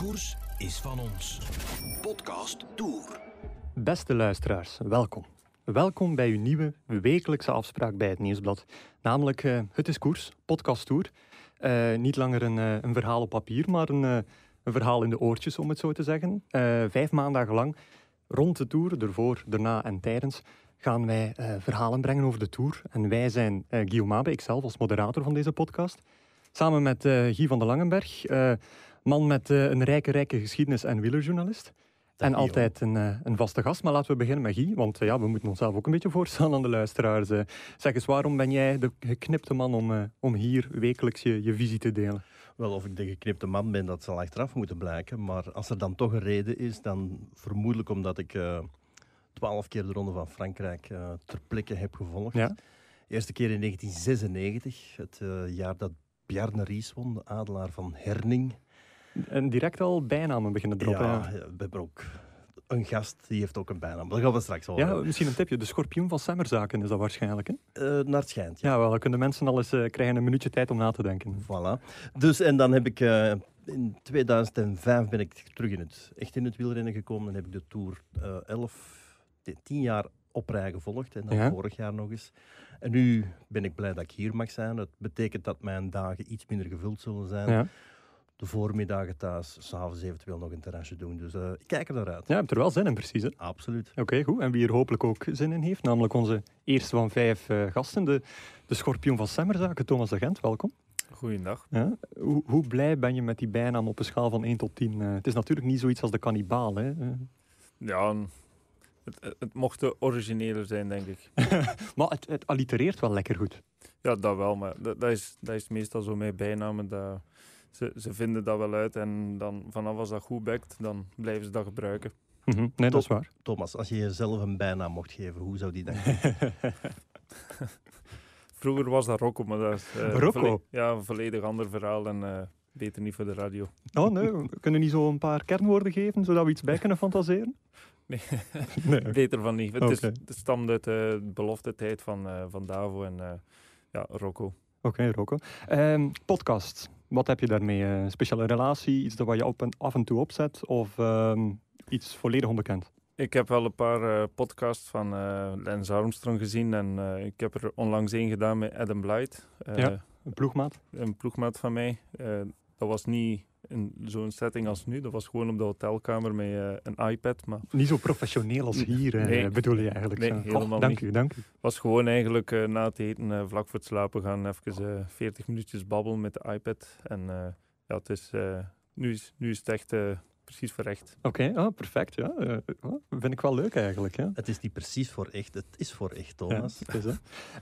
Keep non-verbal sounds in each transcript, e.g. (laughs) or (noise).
koers is van ons. Podcast Tour. Beste luisteraars, welkom. Welkom bij uw nieuwe wekelijkse afspraak bij het Nieuwsblad. Namelijk uh, Het is Koers, podcast Tour. Uh, niet langer een, uh, een, verhaal op papier, maar een, een, verhaal in de oortjes, om het zo te zeggen. vijf maandagen lang, rond de Tour, ervoor, daarna en tijdens, gaan wij verhalen brengen over de Tour. En wij zijn Guillaume Abe, ikzelf als moderator van deze podcast. Samen met Guy van de Langenberg, man met een rijke, rijke geschiedenis en wielerjournalist. En altijd een, eh, een, vaste gast. Maar laten we beginnen met Guy, want eh, ja, we moeten onszelf ook een beetje voorstellen aan de luisteraars. Eh. Zeg eens, waarom ben jij de geknipte man om, om hier wekelijks je, je visie te delen? Wel, of ik de geknipte man ben, dat zal achteraf moeten blijken. Maar als er dan toch een reden is, dan vermoedelijk omdat ik twaalf keer de Ronde van Frankrijk ter plekke heb gevolgd. Ja. Eerste keer in 1996, het jaar dat Bjarne Ries won, de adelaar van Herning. En direct al bijnamen beginnen droppen. Ja, ja. we hebben ook een gast, die heeft ook een bijnaam. Dat gaan we straks al Ja, misschien een tipje. De schorpioen van Semmerzaken is dat waarschijnlijk, hè? Uh, naar het schijnt, ja. ja. wel, dan kunnen mensen al eens uh, krijgen een minuutje tijd om na te denken. Voilà. Dus, en dan heb ik... Uh, in 2005 ben ik terug in het, echt in het wielrennen gekomen. Dan heb ik de Tour 11, 10 jaar op rij gevolgd. En dan ja. vorig jaar nog eens. En nu ben ik blij dat ik hier mag zijn. Dat betekent dat mijn dagen iets minder gevuld zullen zijn. Ja de voormiddagen thuis, s'avonds eventueel nog een terrasje doen. Dus uh, ik kijk er naar uit. Ja, je hebt er wel zin in, precies. Hè? Absoluut. Oké, goed. En wie er hopelijk ook zin in heeft, namelijk onze eerste van vijf uh, gasten, de, de schorpioen van Semmerzaken, Thomas de Gent. Welkom. Goeiedag. Ja, hoe, hoe, blij ben je met die bijnaam op een schaal van 1 tot 10? Uh, het is natuurlijk niet zoiets als de kannibaal, hè? Ja, het, het, mocht de originele zijn, denk ik. (laughs) maar het, het allitereert wel lekker goed. Ja, dat wel, maar dat, dat, is, dat is meestal zo met bijnamen. Dat ze, ze vinden dat wel uit en dan vanaf als dat goed bekt, dan blijven ze dat gebruiken. Mm -hmm. Nee, dat is waar. Thomas, als je jezelf een bijnaam mocht geven, hoe zou die dan (laughs) Vroeger was dat Rocco, maar dat is uh, Rocco? ja, een volledig ander verhaal en uh, beter niet voor de radio. Oh nee, we kunnen niet zo een paar kernwoorden geven, zodat we iets bij kunnen fantaseren? (laughs) Nee, nee. beter van niet. Het, is, het stamt uit de belofte tijd van, uh, van Davo en ja, Rocco. Oké, okay, Rocco. Um, podcast. Wat heb je daarmee? Een eh, speciale relatie? Iets dat je op en af en toe opzet? Of um, iets volledig onbekend? Ik heb wel een paar uh, podcasts van uh, Lance Armstrong gezien. En uh, ik heb er onlangs één gedaan met Adam Blight. ja, een ploegmaat? Een ploegmaat van mij. Dat was niet in zo'n setting als nu. Dat was gewoon op de hotelkamer met uh, een iPad. Maar... Niet zo professioneel als hier, nee. bedoel je eigenlijk? Nee, helemaal oh, dank niet. u, dank u. was gewoon eigenlijk uh, na het eten, uh, vlak voor het slapen gaan, even 40 minuutjes babbelen met de iPad. En ja, het is, nu, is, nu is het echt precies voor echt. Oké, okay, oh, perfect. Ja. Uh, vind ik wel leuk eigenlijk. Ja. Het is niet precies voor echt, het is voor echt, Thomas. (laughs) Ja, is,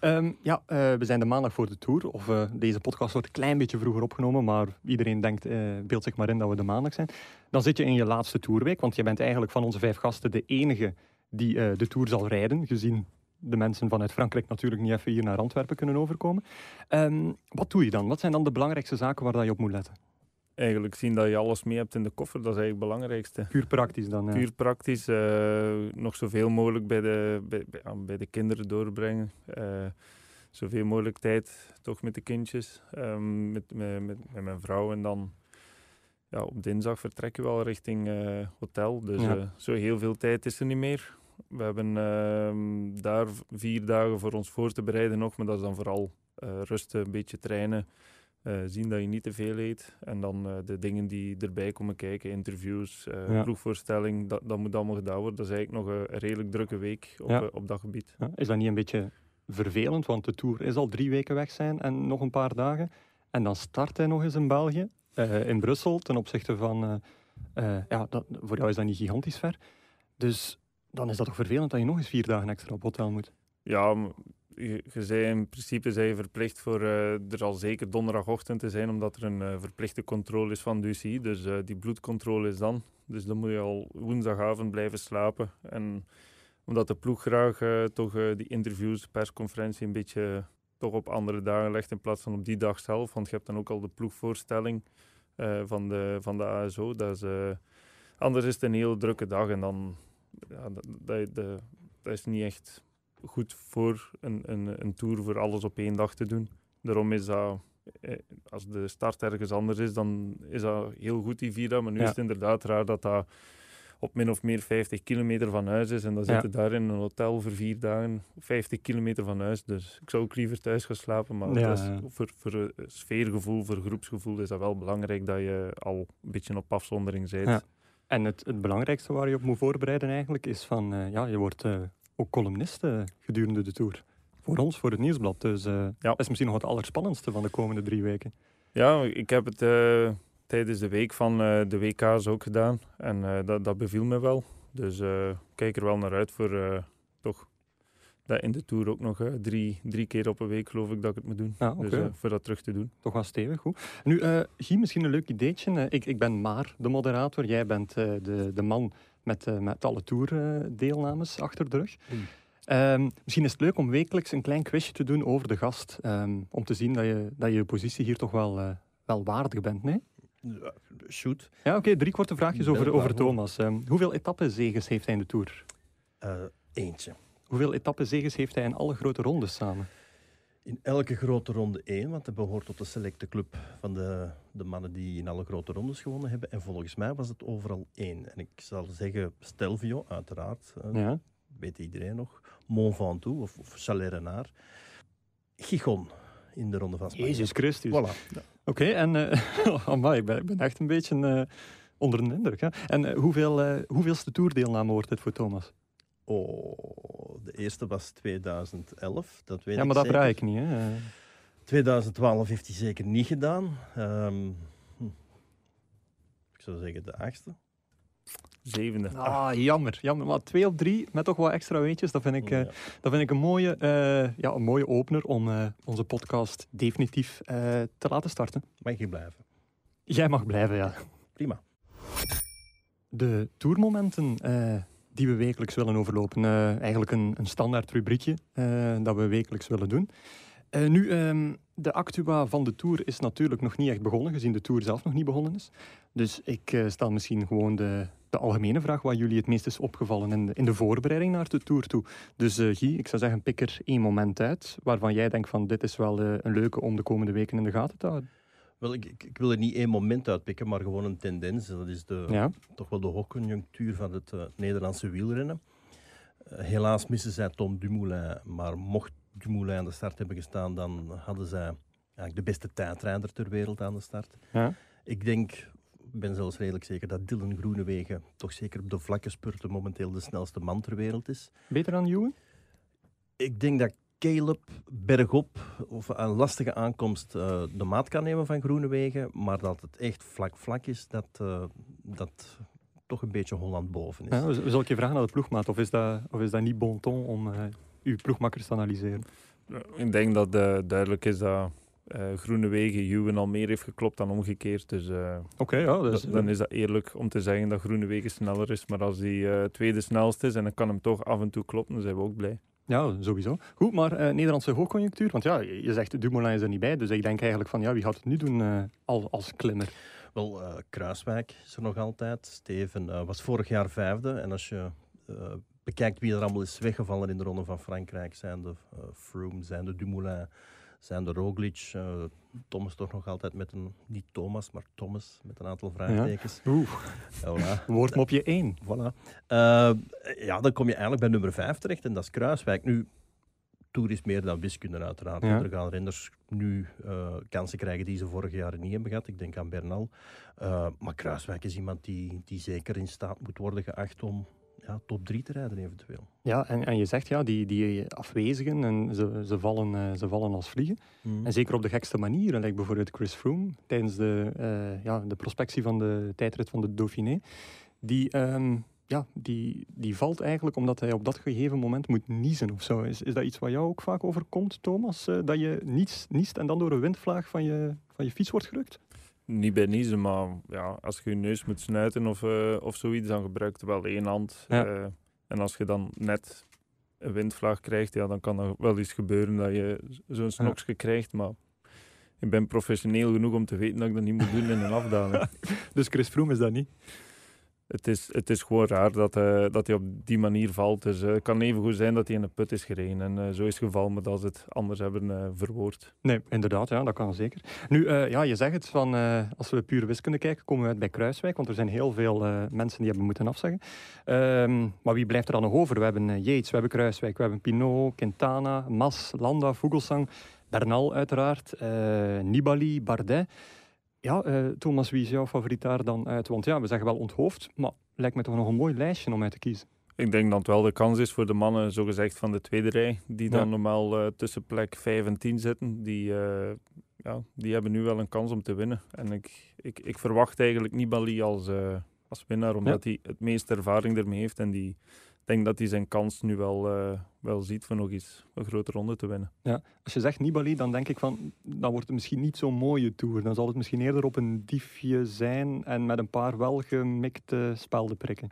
um, ja uh, we zijn de maandag voor de Tour. Of uh, deze podcast wordt een klein beetje vroeger opgenomen, maar iedereen denkt, beeld zich maar in dat we de maandag zijn. Dan zit je in je laatste Tourweek, want je bent eigenlijk van onze vijf gasten de enige die de Tour zal rijden, gezien de mensen vanuit Frankrijk natuurlijk niet even hier naar Antwerpen kunnen overkomen. Um, wat doe je dan? Wat zijn dan de belangrijkste zaken waar je op moet letten? Eigenlijk zien dat je alles mee hebt in de koffer, dat is eigenlijk het belangrijkste. Puur praktisch dan? Ja. Puur praktisch. Uh, nog zoveel mogelijk bij de, bij, bij, de kinderen doorbrengen. Uh, zoveel mogelijk tijd toch met de kindjes, um, met, met, met, met, mijn vrouw. En dan ja, op dinsdag vertrekken we al richting uh, hotel. Dus ja. zo heel veel tijd is er niet meer. We hebben ehm, daar vier dagen voor ons voor te bereiden nog, maar dat is dan vooral rusten, een beetje trainen. Uh, zien dat je niet te veel eet. En dan uh, de dingen die erbij komen kijken, interviews, uh, ja. ploegvoorstelling, dat, dat moet allemaal gedaan worden. Dat is eigenlijk nog een, redelijk drukke week op, ja. op dat gebied. Ja. Is dat niet een beetje vervelend? Want de Tour is al drie weken weg zijn en nog een paar dagen. En dan start hij nog eens in België, in Brussel, ten opzichte van... ja, dat, voor jou is dat niet gigantisch ver. Dus dan is dat toch vervelend dat je nog eens vier dagen extra op hotel moet? Ja, je, zei in principe zijn je verplicht voor uh, er al zeker donderdagochtend te zijn, omdat er een uh, verplichte controle is van de. Dus uh, die bloedcontrole is dan. Dus dan moet je al woensdagavond blijven slapen. En omdat de ploeg graag toch die interviews, persconferentie een beetje toch op andere dagen legt in plaats van op die dag zelf. Want je hebt dan ook al de ploegvoorstelling van, de, van de ASO. Dat is, anders is het een heel drukke dag en dan ja, dat, dat is niet echt goed voor een, een, een tour voor alles op één dag te doen. Daarom is dat als de start ergens anders is, dan is dat heel goed, die Vira. Maar nu is het inderdaad raar dat dat op min of meer 50 kilometer van huis is. En dan zitten daar in een hotel voor vier dagen, 50 kilometer van huis. Dus ik zou ook liever thuis gaan slapen. Maar is, voor, voor sfeergevoel, voor groepsgevoel is dat wel belangrijk dat je al een beetje op afzondering bent. En het, het belangrijkste waar je op moet voorbereiden eigenlijk is van, uh, ja, je wordt uh, ook columnist uh, gedurende de Tour. Voor ons, voor het Nieuwsblad. Dus ja. dat is misschien nog het allerspannendste van de komende drie weken. Ja, ik heb het tijdens de week van de WK's ook gedaan. En dat, dat beviel me wel. Dus ik kijk er wel naar uit voor toch dat in de Tour ook nog drie, drie keer op een week geloof ik dat ik het moet doen. Ah, Dus uh, voor dat terug te doen. Toch wel stevig, goed. Nu, uh, Guy, misschien een leuk ideetje. ik, ik ben maar de moderator. Jij bent de, de man met, met alle Tour-deelnames achter de rug. Um, misschien is het leuk om wekelijks een klein quizje te doen over de gast. Um, om te zien dat je, dat je positie hier toch wel, wel waardig bent, nee? Ja, shoot. Ja, oké. Okay, drie korte vraagjes over, over Thomas. Um, hoeveel etappenzegers heeft hij in de Tour? eentje. Hoeveel etappenzegers heeft hij in alle grote rondes samen? In elke grote ronde één, want hij behoort tot de selecte club van de, de mannen die in alle grote rondes gewonnen hebben. En volgens mij was het overal één. En ik zal zeggen Stelvio, uiteraard. Ja. Weet iedereen nog. Mont Ventoux of, of Chalet Renard. Gigon in de Ronde van Spanje. Jezus Christus. Voilà. Ja. Oké, en (laughs) uh, ik, ben, ik ben echt een beetje uh, onder de indruk. Hè? En uh, hoeveel, hoeveelste toerdeelname wordt dit voor Thomas? Oh, de eerste was 2011, dat weet ja, maar dat vraag ik niet. Hè? 2012 heeft hij zeker niet gedaan. Um, hm. Ik zou zeggen de achtste. Zevende. Ah, jammer, jammer. Maar twee op drie met toch wat extra weetjes, dat vind ik, uh, dat vind ik een, mooie, uh, ja, een mooie opener om uh, onze podcast definitief te laten starten. Mag je blijven? Jij mag blijven, ja. Prima. De tourmomenten die we wekelijks willen overlopen. Uh, eigenlijk een, een standaard rubriekje uh, dat we wekelijks willen doen. Uh, nu, um, de actua van de Tour is natuurlijk nog niet echt begonnen, gezien de Tour zelf nog niet begonnen is. Dus ik stel misschien gewoon de, de algemene vraag wat jullie het meest is opgevallen in de, in de voorbereiding naar de Tour toe. Dus Guy, ik zou zeggen, pik er één moment uit waarvan jij denkt van dit is wel een leuke om de komende weken in de gaten te houden. Wel, ik, ik, wil er niet één moment uitpikken, maar gewoon een tendens. Dat is de, toch wel de hoogconjunctuur van het uh, Nederlandse wielrennen. Uh, helaas missen zij Tom Dumoulin, maar mocht Dumoulin aan de start hebben gestaan, dan hadden zij eigenlijk de beste tijdrijder ter wereld aan de start. Ja. Ik denk, ik ben zelfs redelijk zeker dat Dylan Groenewegen toch zeker op de vlakke spurten momenteel de snelste man ter wereld is. Beter dan Ewan? Ik denk dat Caleb bergop of een lastige aankomst uh, de maat kan nemen van Groenewegen, maar dat het echt vlak-vlak is, dat, uh, dat toch een beetje Holland boven is. Ja, zal ik je vragen naar de ploegmaat, of is dat, of is dat niet bon ton om uh, uw ploegmakkers te analyseren? Ik denk dat duidelijk is dat uh, Groenewegen Juwen al meer heeft geklopt dan omgekeerd. Dus, okay, ja, dus, dan is dat eerlijk om te zeggen dat Groenewegen sneller is. Maar als hij tweede snelste is en dan kan hem toch af en toe kloppen, dan zijn we ook blij. Ja, sowieso. Goed, maar uh, Nederlandse hoogconjunctuur, want ja, je zegt Dumoulin is er niet bij, dus ik denk eigenlijk van ja, wie gaat het nu doen uh, al, als klimmer? Wel, uh, Kruiswijk is er nog altijd. Steven was vorig jaar vijfde en als je bekijkt wie er allemaal is weggevallen in de Ronde van Frankrijk, zijn de Froome, zijn de Dumoulin, zijn de Roglic. Uh, Thomas toch nog altijd met een, niet Thomas, maar Thomas met een aantal vraagtekens. Ja. Oeh, voilà. (laughs) woordmopje 1. Voilà. Uh, ja, dan kom je eigenlijk bij nummer 5 terecht en dat is Kruiswijk. Nu, Tour is meer dan wiskunde uiteraard. Ja. Er gaan renners nu uh, kansen krijgen die ze vorig jaar niet hebben gehad. Ik denk aan Bernal. maar Kruiswijk is iemand die, die zeker in staat moet worden geacht om ja, top 3 te rijden eventueel. Ja, en, en je zegt ja, die, die afwezigen, en ze, ze, vallen, uh, ze vallen als vliegen. Mm. En zeker op de gekste manieren, like bijvoorbeeld Chris Froome tijdens de, uh, ja, de prospectie van de tijdrit van de Dauphiné. Die, um, ja, die, die valt eigenlijk omdat hij op dat gegeven moment moet niezen of zo. Is, is dat iets wat jou ook vaak overkomt, Thomas? Uh, dat je niets, niest en dan door een windvlaag van je, van je fiets wordt gerukt? Niet bij niezen, maar ja, als je je neus moet snuiten of, uh, of zoiets, dan gebruikt je wel één hand. Uh, en als je dan net een windvlaag krijgt, ja, dan kan er wel iets gebeuren dat je zo'n snokje ja. krijgt. Maar ik ben professioneel genoeg om te weten dat ik dat niet moet doen in een (laughs) afdaling. dus Chris Froome is dat niet? Het is, het is gewoon raar dat, uh, dat hij op die manier valt. Dus uh, het kan even goed zijn dat hij in een put is gereden. En uh, zo is het geval, dat ze het anders hebben verwoord. Nee, inderdaad, ja, dat kan zeker. Nu, ja, je zegt het, van, als we puur wiskunde kijken, komen we uit bij Kruiswijk. Want er zijn heel veel mensen die hebben moeten afzeggen. Um, maar wie blijft er dan nog over? We hebben Yates, we hebben Kruiswijk, we hebben Pinot, Quintana, Mas, Landa, Vogelsang, Bernal uiteraard, Nibali, Bardet. Ja, uh, Thomas, wie is jouw favoriet daar dan uit? Want ja, we zeggen wel onthoofd, maar lijkt me toch nog een mooi lijstje om uit te kiezen. Ik denk dat het wel de kans is voor de mannen, zogezegd van de tweede rij, die dan normaal uh, tussen plek 5 en 10 zitten. Die, uh, ja, die hebben nu wel een kans om te winnen. En ik, ik, ik verwacht eigenlijk Nibali als, als winnaar, omdat hij het meeste ervaring ermee heeft en die denk dat hij zijn kans nu wel, uh, wel ziet voor nog eens een grote ronde te winnen. Ja, als je zegt Nibali, dan denk ik van, dan wordt het misschien niet zo'n mooie tour. Dan zal het misschien eerder op een diefje zijn en met een paar welgemikte spelden prikken.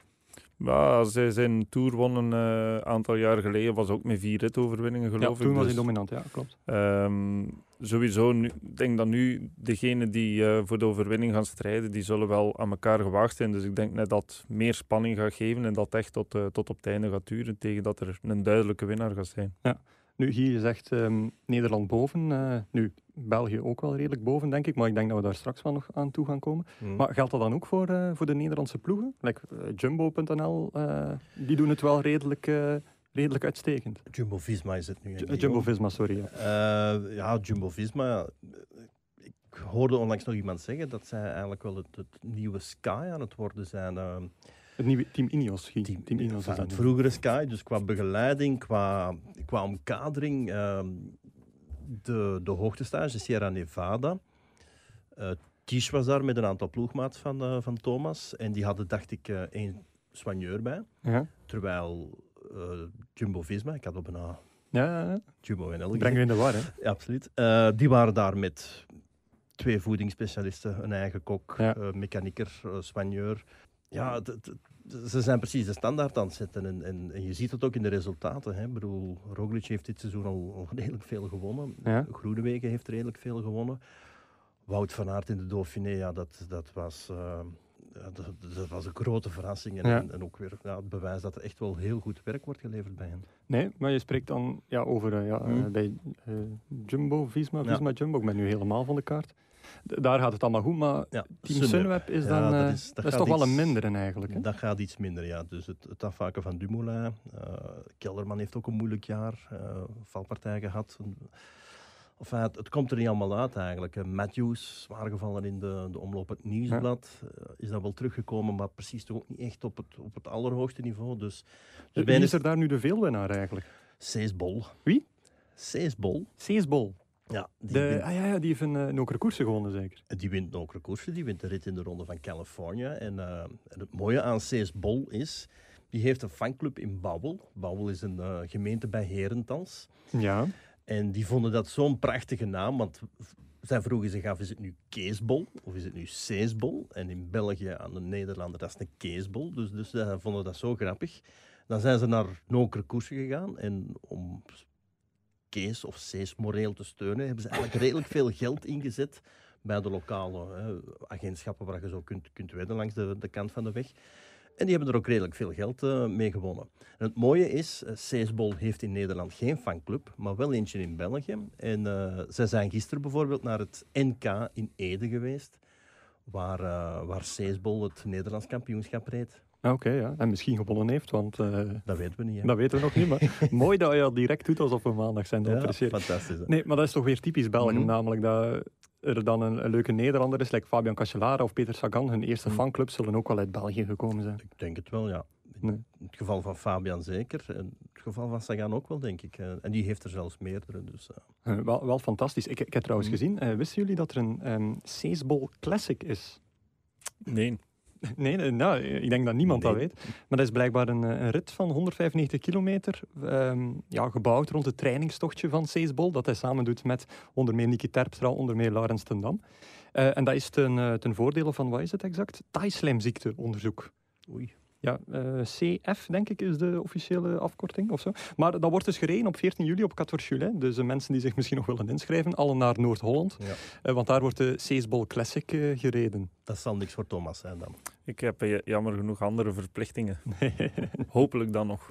Ja, zij zijn Tour won een uh, aantal jaar geleden, was ook met vier ritoverwinningen geloof ja, ik. toen was hij dus, dominant, ja, klopt. Um, sowieso, ik denk dat nu degenen die uh, voor de overwinning gaan strijden, die zullen wel aan elkaar gewaagd zijn. Dus ik denk net dat meer spanning gaat geven en dat echt tot, uh, tot op het einde gaat duren, tegen dat er een duidelijke winnaar gaat zijn. Ja. Nu, hier je zegt um, Nederland boven. Uh, nu, België ook wel redelijk boven, denk ik. Maar ik denk dat we daar straks wel nog aan toe gaan komen. Mm. Maar geldt dat dan ook voor, uh, voor de Nederlandse ploegen? Like, uh, Jumbo.nl, die doen het wel redelijk, redelijk uitstekend. Jumbo-Visma is het nu. Jumbo-Visma, sorry. Ja, ja Jumbo-Visma... Ik hoorde onlangs nog iemand zeggen dat zij eigenlijk wel het, het nieuwe Sky aan het worden zijn. Het nieuwe Team Ineos. Team, team Ineos het vroegere Sky, dus qua begeleiding, qua, qua omkadering, uh, de, de hoogtestage, Sierra Nevada. Uh, Kies was daar met een aantal ploegmaats van, uh, van Thomas. En die hadden, dacht ik, uh, één soigneur bij. Ja. Terwijl Jumbo-Visma, ik had op een A... Ja, ja, Jumbo en Breng je in de war, hè? Ja, absoluut. die waren daar met twee voedingsspecialisten, een eigen kok, ja. mechanieker, soigneur ja, ze zijn precies de standaard aan het zetten. En, en, en, je ziet het ook in de resultaten. Hè. Ik bedoel, Roglic heeft dit seizoen al, al redelijk veel gewonnen. Ja. Groenewegen heeft redelijk veel gewonnen. Wout van Aert in de Dauphiné, ja, dat, dat, was, uh, dat, dat, was een grote verrassing. En, en ook weer ja, het bewijs dat er echt wel heel goed werk wordt geleverd bij hen. Nee, maar je spreekt dan ja, over uh, ja, hmm. bij Jumbo, Visma, Visma Jumbo. Ik ben nu helemaal van de kaart daar gaat het allemaal goed, maar ja, Team Sunweb, is dan dat is, dat is toch wel een mindere eigenlijk. Hè? Dat gaat iets minder, ja. Dus het, het afvaken van Dumoulin. Uh, Kelderman heeft ook een moeilijk jaar. Uh, valpartij gehad. Enfin, het, het, komt er niet allemaal uit eigenlijk. Matthews, zwaar gevallen in de, de omloop het nieuwsblad. Ja. Is dat wel teruggekomen, maar precies toch ook niet echt op het, op het allerhoogste niveau. Dus, dus Wie is er daar nu de veelwinnaar eigenlijk? Seesbol. Wie? Seesbol. Seesbol. Ja, die, de, ah, ja, ja, die heeft een uh, Nokere Koersen gewonnen, zeker? Die wint Nokere Koersen, die wint de rit in de Ronde van Californië. En, uh, en het mooie aan Cees Bol is, die heeft een fanclub in Bouwel. Bouwel is een uh, gemeente bij Herentals. Ja. En die vonden dat zo'n prachtige naam, want zij vroegen zich af, is het nu Keesbol of is het nu Ceesbol? En in België aan de Nederlander, dat is een Keesbol. Dus, dus zij vonden dat zo grappig. Dan zijn ze naar Nokere Koersen gegaan en om Of Cees moreel te steunen, hebben ze eigenlijk redelijk veel geld ingezet bij de lokale hè, agentschappen waar je zo kunt, kunt wedden langs de, de kant van de weg. En die hebben er ook redelijk veel geld uh, mee gewonnen. En het mooie is, uh, Seesbol heeft in Nederland geen fanclub, maar wel eentje in België. En uh, zij zijn gisteren bijvoorbeeld naar het NK in Ede geweest, waar, waar Seesbol het Nederlands kampioenschap reed. Oké, ja. En misschien gewonnen heeft, want... Uh, dat weten we niet, hè? Dat weten we nog niet, maar (laughs) mooi dat je dat direct doet alsof we maandag zijn. Dat ja, fantastisch. Hè? Nee, maar dat is toch weer typisch België, mm namelijk dat er dan een, een, leuke Nederlander is, like Fabian Cancellara of Peter Sagan. Hun eerste mm fanclubs zullen ook wel uit België gekomen zijn. Ik denk het wel, ja. In het geval van Fabian zeker. In het geval van Sagan ook wel, denk ik. En die heeft er zelfs meerdere. Dus, uh. wel, wel fantastisch. Ik, ik heb trouwens mm gezien, uh, wisten jullie dat er een um, Seesbol Classic is? Nee. (laughs) Nee, nou, ik denk dat niemand dat weet. Maar dat is blijkbaar een, een rit van 195 kilometer, um, ja, gebouwd rond het trainingstochtje van Seesbol, dat hij samen doet met onder meer Niki Terpstra, onder meer Laurens ten Dam. Uh, en dat is ten, uh, ten voordele van, wat is het exact? Thai-slijmziekteonderzoek. Oei. Ja, uh, CF, denk ik, is de officiële afkorting of zo. Maar dat wordt dus gereden op 14 juli op 14 juli. Dus de mensen die zich misschien nog willen inschrijven, alle naar Noord-Holland. Ja. Uh, want daar wordt de Seesbol Classic uh, gereden. Dat zal niks voor Thomas zijn dan. Ik heb jammer genoeg andere verplichtingen. (laughs) Hopelijk dan nog.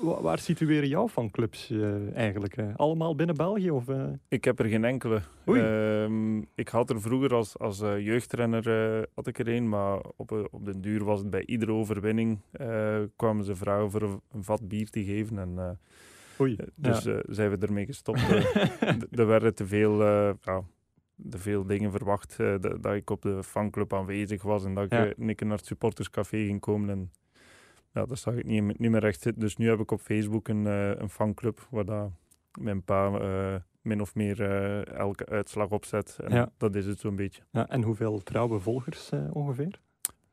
Waar situeren jouw fanclubs uh, eigenlijk? Uh, allemaal binnen België? Of, uh... Ik heb er geen enkele. Ehm, ik had er vroeger als, als jeugdrenner had ik er een, maar op, op den duur was het bij iedere overwinning kwamen ze vragen voor een, een, vat bier te geven. En, Oei, dus ja. zijn we ermee gestopt. (laughs) er werden te veel, ja, te veel dingen verwacht dat, dat, ik op de fanclub aanwezig was en dat ik een keer naar het supporterscafé ging komen. En, ja, dat zag ik niet, niet meer recht zitten. Dus nu heb ik op Facebook een, uh, een fanclub waar dat mijn pa uh, min of meer uh, elke uitslag opzet. En ja. dat is het zo'n beetje. Ja, en hoeveel trouwe volgers ongeveer?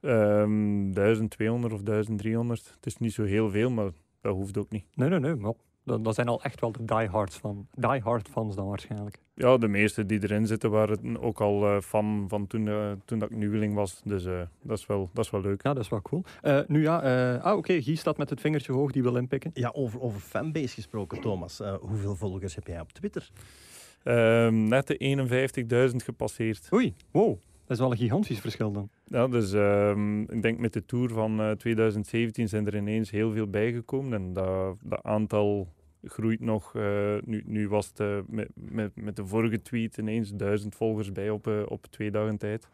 Um, 1200 of 1300. Het is niet zo heel veel, maar dat hoeft ook niet. Nee, nee, nee. Maar dat, dat zijn al echt wel de diehards van, diehard fans dan waarschijnlijk. Ja, de meeste die erin zitten waren ook al uh, fan van toen, uh, toen dat ik nieuweling was. Dus uh, dat, is wel, dat is wel leuk. Ja, dat is wel cool. nu ja, ah, oké, okay. Guy staat met het vingertje hoog, die wil inpikken. Ja, over, over fanbase gesproken, Thomas. hoeveel volgers heb jij op Twitter? Ehm, net de 51.000 gepasseerd. Oei, wow. Dat is wel een gigantisch verschil dan. Ja, dus um, ik denk met de Tour van 2017 zijn er ineens heel veel bijgekomen. En dat, dat aantal groeit nog. Uh, nu, nu was het uh, met, met, met de vorige tweet ineens duizend volgers bij op, uh, op twee dagen tijd.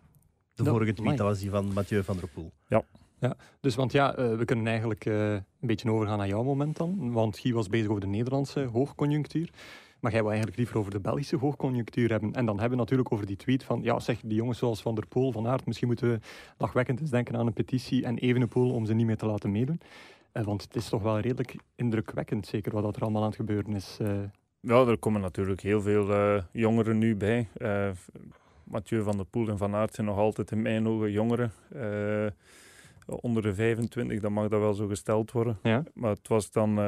De vorige tweet, dat was die van Mathieu van der Poel. Ja. Ja, dus want ja, we kunnen eigenlijk een beetje overgaan naar jouw moment dan. Want Guy was bezig over de Nederlandse hoogconjunctuur. Maar jij wil eigenlijk liever over de Belgische hoogconjunctuur hebben. En dan hebben we natuurlijk over die tweet van, ja zeg, die jongens zoals Van der Poel, Van Aert, misschien moeten we lachwekkend eens denken aan een petitie en Evenepoel om ze niet meer te laten meedoen. Uh, want het is toch wel redelijk indrukwekkend, zeker wat er allemaal aan het gebeuren is. Uh. Ja, er komen natuurlijk heel veel uh, jongeren nu bij. Mathieu van der Poel en Van Aert zijn nog altijd in mijn ogen jongeren. onder de 25, dan mag dat wel zo gesteld worden. Ja? Maar het was dan...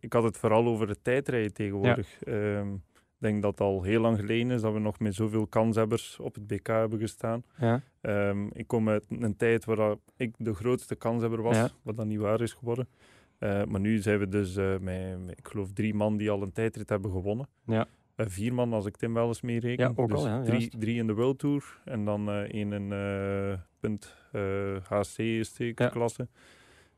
ik had het vooral over het tijdrijden tegenwoordig. Ja. Ehm, ik denk dat het al heel lang geleden is dat we nog met zoveel kanshebbers op het BK hebben gestaan. Ja. Um, ik kom uit een tijd waar ik de grootste kanshebber was, ja. wat dan niet waar is geworden. Uh, maar nu zijn we dus uh, met, met, ik geloof, drie man die al een tijdrit hebben gewonnen. Ja. Uh, vier man als ik Tim wel eens meereken. Ja, ook dus al, ja, drie, drie, in de World Tour en dan één in punt HC is de klasse.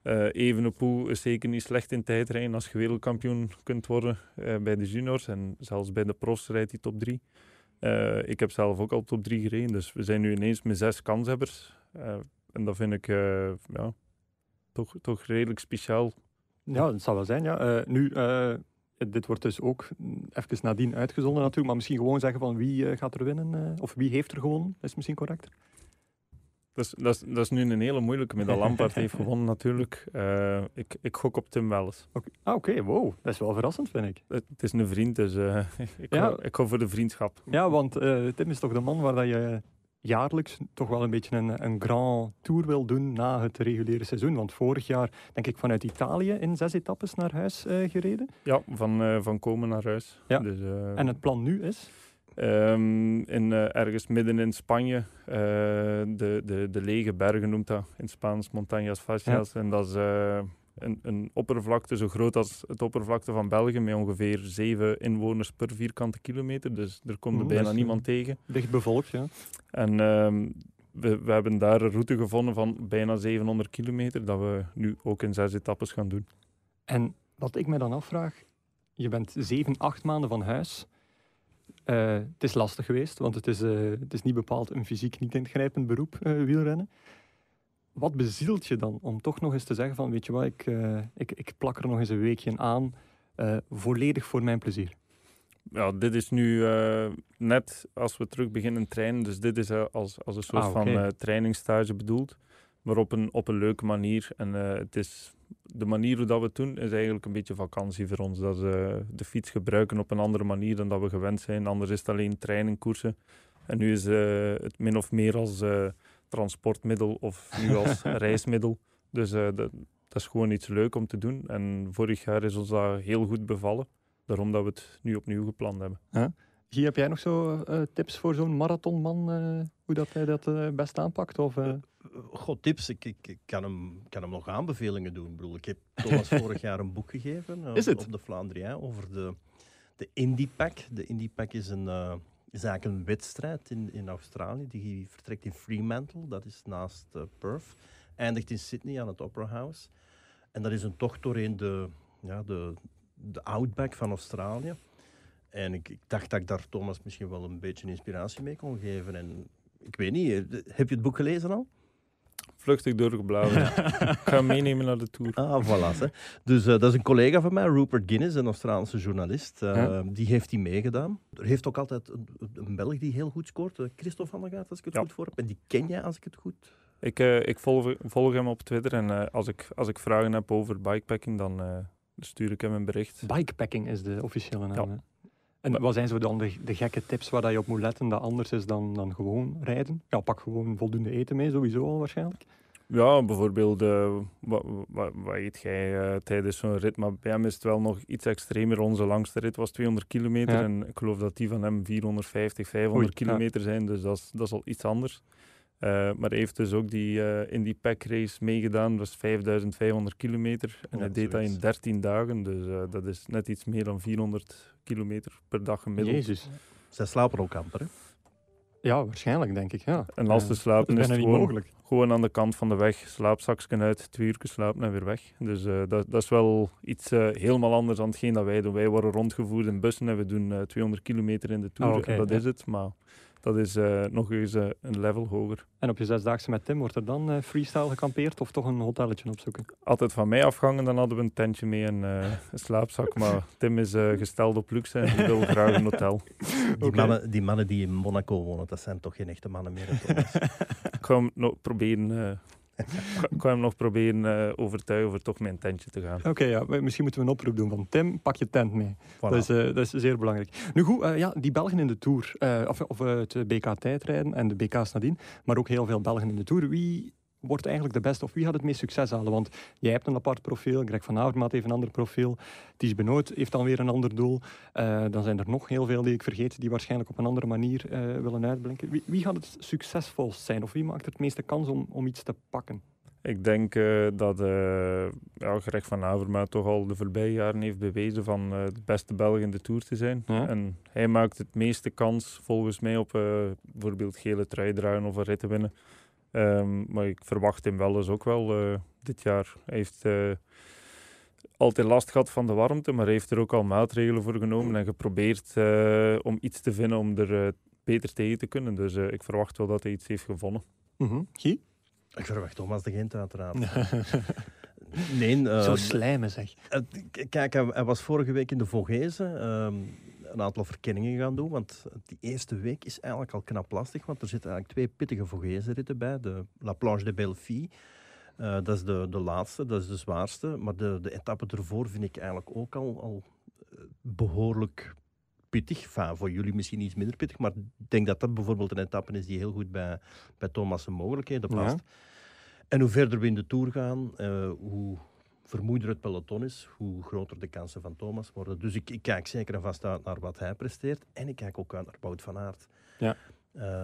Uh, Evenepoel is zeker niet slecht in tijdrijden als je wereldkampioen kunt worden uh, bij de juniors. En zelfs bij de profs rijdt hij top 3. Uh, ik heb zelf ook al top 3 gereden. Dus we zijn nu ineens met zes kanshebbers. en dat vind ik ja, toch, toch redelijk speciaal. Ja, dat zal wel zijn. Ja. nu, dit wordt dus ook even nadien uitgezonden natuurlijk. Maar misschien gewoon zeggen van wie gaat er winnen. of wie heeft er gewonnen, is misschien correct. Dat is, dat, is, dat is nu een hele moeilijke, met dat (laughs) Lampard heeft gewonnen natuurlijk. Uh, ik, ik gok op Tim Welles. Okay. Ah, oké, okay. wow. Dat is wel verrassend, vind ik. Het, het is een vriend, dus uh, (laughs) ik, ja. ik voor de vriendschap. Ja, want uh, Tim is toch de man waar dat je jaarlijks toch wel een beetje een, een grand tour wil doen na het reguliere seizoen. Want vorig jaar, denk ik, vanuit Italië in zes etappes naar huis gereden. Ja, van, van komen naar huis. Ja. Dus, en het plan nu is? Um, in, uh, ergens midden in Spanje, uh, de, de, de lege bergen noemt dat in Spaans, Montañas Facias. Ja. En dat is uh, een, een oppervlakte zo groot als het oppervlakte van België, met ongeveer zeven inwoners per vierkante kilometer. Dus er komt er bijna niemand tegen. Dicht bevolkt, ja. En um, we, we hebben daar een route gevonden van bijna 700 kilometer, dat we nu ook in zes etappes gaan doen. En wat ik me dan afvraag, je bent zeven, acht maanden van huis uh, het is lastig geweest, want het is, uh, het is niet bepaald een fysiek niet ingrijpend beroep, uh, wielrennen. Wat bezielt je dan om toch nog eens te zeggen van, weet je wat, ik, ik, ik plak er nog eens een weekje aan, volledig voor mijn plezier? Ja, dit is nu net als we terug beginnen trainen, dus dit is als, als een soort ah, okay. van trainingstage bedoeld, maar op een, op een leuke manier. En het is de manier hoe dat we het doen is eigenlijk een beetje vakantie voor ons. Dat we de fiets gebruiken op een andere manier dan dat we gewend zijn. Anders is het alleen trainingkoersen. En nu is uh, het min of meer als uh, transportmiddel of nu (laughs) als reismiddel. Dus uh, dat, dat, is gewoon iets leuk om te doen. En vorig jaar is ons dat heel goed bevallen. Daarom dat we het nu opnieuw gepland hebben. Gie, heb jij nog zo tips voor zo'n marathonman? hoe dat hij dat best aanpakt? Of, God, tips. Ik, ik, ik, kan, hem, kan hem nog aanbevelingen doen. Ik, bedoel, ik heb Thomas (laughs) vorig jaar een boek gegeven uh, op de Vlaanderen over de, de Indie Pack. De Indie Pack is, een, is eigenlijk een wedstrijd in, in Australië. Die vertrekt in Fremantle, dat is naast Perth. Eindigt in Sydney aan het Opera House. En dat is een tocht doorheen de, ja, de, de outback van Australië. En ik, ik, dacht dat ik daar Thomas misschien wel een beetje inspiratie mee kon geven. En ik weet niet, heb je het boek gelezen al? Vluchtig doorgeblazen. ik ga meenemen naar de tour. Ah, voilà. Hè. Dus uh, dat is een collega van mij, Rupert Guinness, een Australische journalist. Uh, ja. Die heeft die meegedaan. Er heeft ook altijd een, een Belg die heel goed scoort, uh, Christophe van der Gaat, als ik het ja. goed voor heb. En die ken jij, als ik het goed... Ik, ik volg, volg, hem op Twitter en als, ik, als ik vragen heb over bikepacking, dan stuur ik hem een bericht. Bikepacking is de officiële naam, ja. En wat zijn zo dan de, de, gekke tips waar je op moet letten dat anders is dan, dan gewoon rijden? Ja, pak gewoon voldoende eten mee, sowieso al waarschijnlijk. Ja, bijvoorbeeld, uh, wat, wat, wat, eet jij uh, tijdens zo'n rit? Maar bij hem is het wel nog iets extremer. Onze langste rit was 200 kilometer ja. en ik geloof dat die van hem 450, 500 Oei, kilometer ja. zijn. Dus dat is, dat is al iets anders. Uh, maar hij heeft dus ook die, uh, in die pack race meegedaan. Dat was 5500 kilometer. En ja, hij deed dat in 13 dagen. Dus uh, dat is net iets meer dan 400 kilometer per dag gemiddeld. Jezus. Zij slapen ook amper, hè? Ja, waarschijnlijk denk ik, ja. En als ze slapen is, is het niet gewoon, mogelijk. gewoon aan de kant van de weg. Slaapzakjes uit, twee uur slapen en weer weg. Dus dat, dat is wel iets helemaal anders dan hetgeen dat wij doen. Wij worden rondgevoerd in bussen en we doen 200 kilometer in de Tour. Ah, okay, dat ja. is het, maar dat is uh, nog eens uh, een level hoger. En op je zesdaagse met Tim, wordt er dan uh, freestyle gekampeerd of toch een hotelletje opzoeken? Altijd van mij afgangen, dan hadden we een tentje mee en een slaapzak. Maar Tim is gesteld op luxe en die wil graag een hotel. (laughs) Die, okay. mannen, die mannen die in Monaco wonen, dat zijn toch geen echte mannen meer? (laughs) Ik ga hem nog proberen... ik ga hem nog proberen uh, overtuigen voor toch mijn tentje te gaan. Oké, okay, ja, misschien moeten we een oproep doen van Tim, pak je tent mee. Voilà. Dat, is, uh, dat is zeer belangrijk. Nu goed, uh, ja, die Belgen in de Tour, of, of het BK tijdrijden en de BK's nadien, maar ook heel veel Belgen in de Tour. Wie wordt eigenlijk de beste of wie gaat het meest succes halen? Want jij hebt een apart profiel, Greg van Avermaat heeft een ander profiel, Ties Benoot heeft alweer een ander doel. Uh, dan zijn er nog heel veel die ik vergeet, die waarschijnlijk op een andere manier uh, willen uitblinken. Wie, wie, gaat het succesvolst zijn of wie maakt het meeste kans om, om iets te pakken? Ik denk uh, dat uh, ja, Greg van Avermaat toch al de voorbije jaren heeft bewezen van uh, de beste Belg in de Tour te zijn. Ja. En hij maakt het meeste kans volgens mij op bijvoorbeeld gele trui dragen of een rit te winnen. Um, maar ik verwacht hem wel eens ook wel dit jaar. Hij heeft altijd last gehad van de warmte, maar hij heeft er ook al maatregelen voor genomen en geprobeerd om iets te vinden om er beter tegen te kunnen. Dus ik verwacht wel dat hij iets heeft gevonden. Mm -hmm. Guy? Ik verwacht Thomas de Gent uiteraard. (laughs) nee, uh, Zo slijmen zeg. Uh, kijk, hij, hij, was vorige week in de Vogezen um, een aantal verkenningen gaan doen. Want die eerste week is eigenlijk al knap lastig. Want er zitten eigenlijk twee pittige Vogezenritten bij. De La Planche de Belleville. Uh, dat is de, de laatste, dat is de zwaarste. Maar de, de etappe ervoor vind ik eigenlijk ook al, al behoorlijk pittig. Enfin, voor jullie misschien iets minder pittig, maar ik denk dat dat bijvoorbeeld een etappe is die heel goed bij, bij Thomas' mogelijkheden past. Ja. En hoe verder we in de Tour gaan, uh, hoe vermoeider het peloton is, hoe groter de kansen van Thomas worden. Dus ik, ik kijk zeker en vast uit naar wat hij presteert. En ik kijk ook uit naar Wout van Aert. Ja.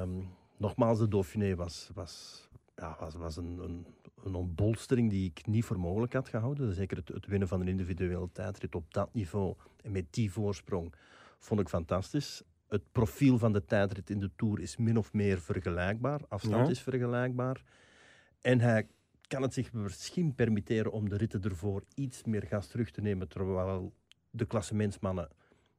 Um, nogmaals, de Dauphiné was, was, ja, was, was een, een, een ontbolstering die ik niet voor mogelijk had gehouden. Zeker het, het winnen van een individuele tijdrit op dat niveau en met die voorsprong vond ik fantastisch. Het profiel van de tijdrit in de Tour is min of meer vergelijkbaar. Afstand Ja. is vergelijkbaar. En hij kan het zich misschien permitteren om de ritten ervoor iets meer gas terug te nemen, terwijl de klassementsmannen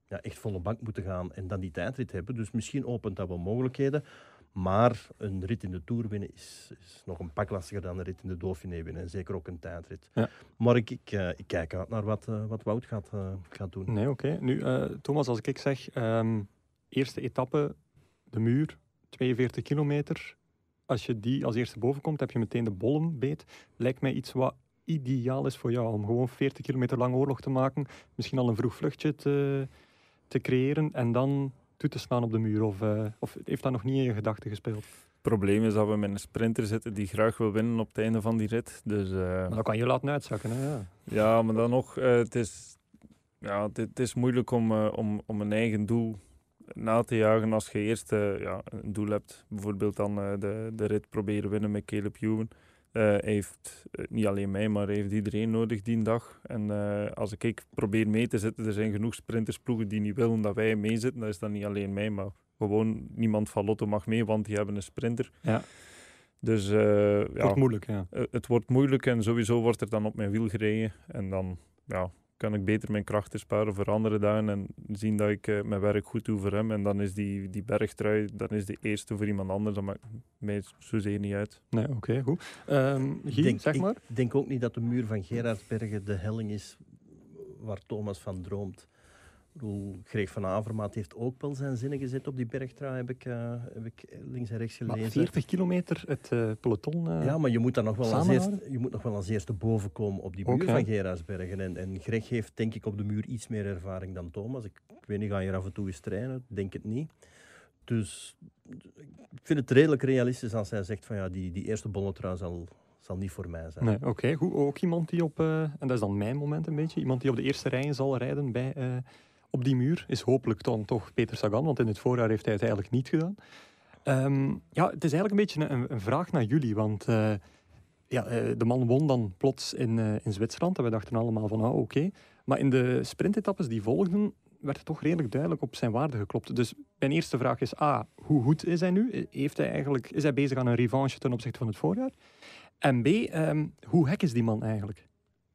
ja, echt volle bank moeten gaan en dan die tijdrit hebben. Dus misschien opent dat wel mogelijkheden. Maar een rit in de Tour winnen is, is nog een pak lastiger dan een rit in de Dauphiné winnen. En zeker ook een tijdrit. Ja. Maar ik, ik, uh, ik kijk uit naar wat, uh, wat Wout gaat, uh, gaat doen. Nee, oké. Okay. Nu, Thomas, als ik zeg, um, eerste etappe, de muur, 42 kilometer. Als je die als eerste boven komt, heb je meteen de bollenbeet. Lijkt mij iets wat ideaal is voor jou, om gewoon 40 kilometer lang oorlog te maken. Misschien al een vroeg vluchtje te, te creëren en dan toe te slaan op de muur. Of, uh, of heeft dat nog niet in je gedachten gespeeld? Het probleem is dat we met een sprinter zitten die graag wil winnen op het einde van die rit. Dus, uh, maar dan kan je laten uitzakken. Hè? Ja. ja, maar dan nog, uh, het, is, ja, het, is moeilijk om, om, om een eigen doel na te jagen als je eerst ja, een doel hebt. Bijvoorbeeld dan de, de rit proberen winnen met Caleb Ewan. hij heeft niet alleen mij, maar hij heeft iedereen nodig die dag. En als ik, ik probeer mee te zitten, er zijn genoeg sprintersploegen die niet willen dat wij meezitten. Dat is dan niet alleen mij, maar gewoon niemand van Lotto mag mee, want die hebben een sprinter. Ja. Dus uh, het wordt moeilijk, ja. Uh, het wordt moeilijk en sowieso wordt er dan op mijn wiel gereden. En dan ja, kan ik beter mijn krachten sparen voor andere dagen en zien dat ik uh, mijn werk goed doe voor hem. En dan is die, die bergtrui, dan is de eerste voor iemand anders. Dat maakt mij zozeer niet uit. Nee, oké, okay, goed. Um, denk, zeg maar. Ik denk ook niet dat de muur van Gerardsbergen de helling is waar Thomas van droomt bedoel, Greeg van Avermaat heeft ook wel zijn zinnen gezet op die bergtrui, heb ik, uh, heb ik links en rechts gelezen. Maar 40 kilometer het uh, peloton uh, Ja, maar je moet dan nog wel als eerste, je moet nog wel als eerste boven komen op die muur okay. van Gerardsbergen. En, en Greg heeft denk ik op de muur iets meer ervaring dan Thomas. Ik, ik weet niet, ga je af en toe eens trainen? Denk het niet. Dus ik vind het redelijk realistisch als hij zegt van ja, die, die eerste bolletrui zal, zal niet voor mij zijn. Nee, Oké, goed. Ook iemand die op, en dat is dan mijn moment een beetje, iemand die op de eerste rijen zal rijden bij op die muur is hopelijk dan toch Peter Sagan, want in het voorjaar heeft hij het eigenlijk niet gedaan. Ehm, ja, het is eigenlijk een beetje een, een vraag naar jullie, want uh, ja, eh, de man won dan plots in, uh, in Zwitserland en we dachten allemaal van, ah, oké. Maar in de sprintetappes die volgden, werd het toch redelijk duidelijk op zijn waarde geklopt. Dus mijn eerste vraag is, A, hoe goed is hij nu? Heeft hij eigenlijk, is hij bezig aan een revanche ten opzichte van het voorjaar? En B, um, hoe hek is die man eigenlijk?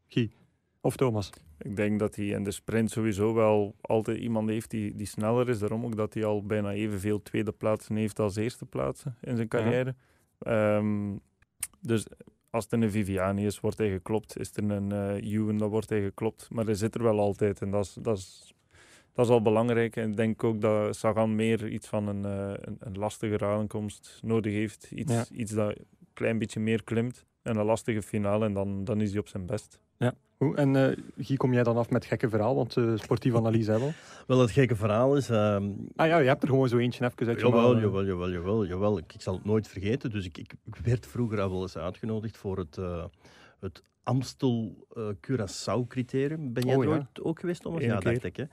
Guy of Thomas? Ik denk dat hij in de sprint sowieso wel altijd iemand heeft die, die sneller is. Daarom ook dat hij al bijna evenveel tweede plaatsen heeft als eerste plaatsen in zijn carrière. Um, dus als het een Viviani is, wordt hij geklopt. Is er een uh, Ewan, dan wordt hij geklopt. Maar hij zit er wel altijd en dat is, dat is, dat is al belangrijk. En ik denk ook dat Sagan meer iets van een, uh, een, een, lastige aankomst nodig heeft. Iets, ja. iets dat een klein beetje meer klimt. En een lastige finale en dan, dan is hij op zijn best. Ja, en uh, Guy, kom jij dan af met gekke verhaal? Want uh, sportieve analyse hebben we. Wel, het gekke verhaal is... Uh, ah ja, je hebt er gewoon zo eentje even uit jawel, jawel, jawel, jawel, jawel. Ik, ik, zal het nooit vergeten. Dus ik, ik, ik werd vroeger al wel eens uitgenodigd voor het, uh, het Amstel-Curaçao-criterium. ben jij oh, er ooit ook geweest, Thomas? Ja, dacht ik. Hè?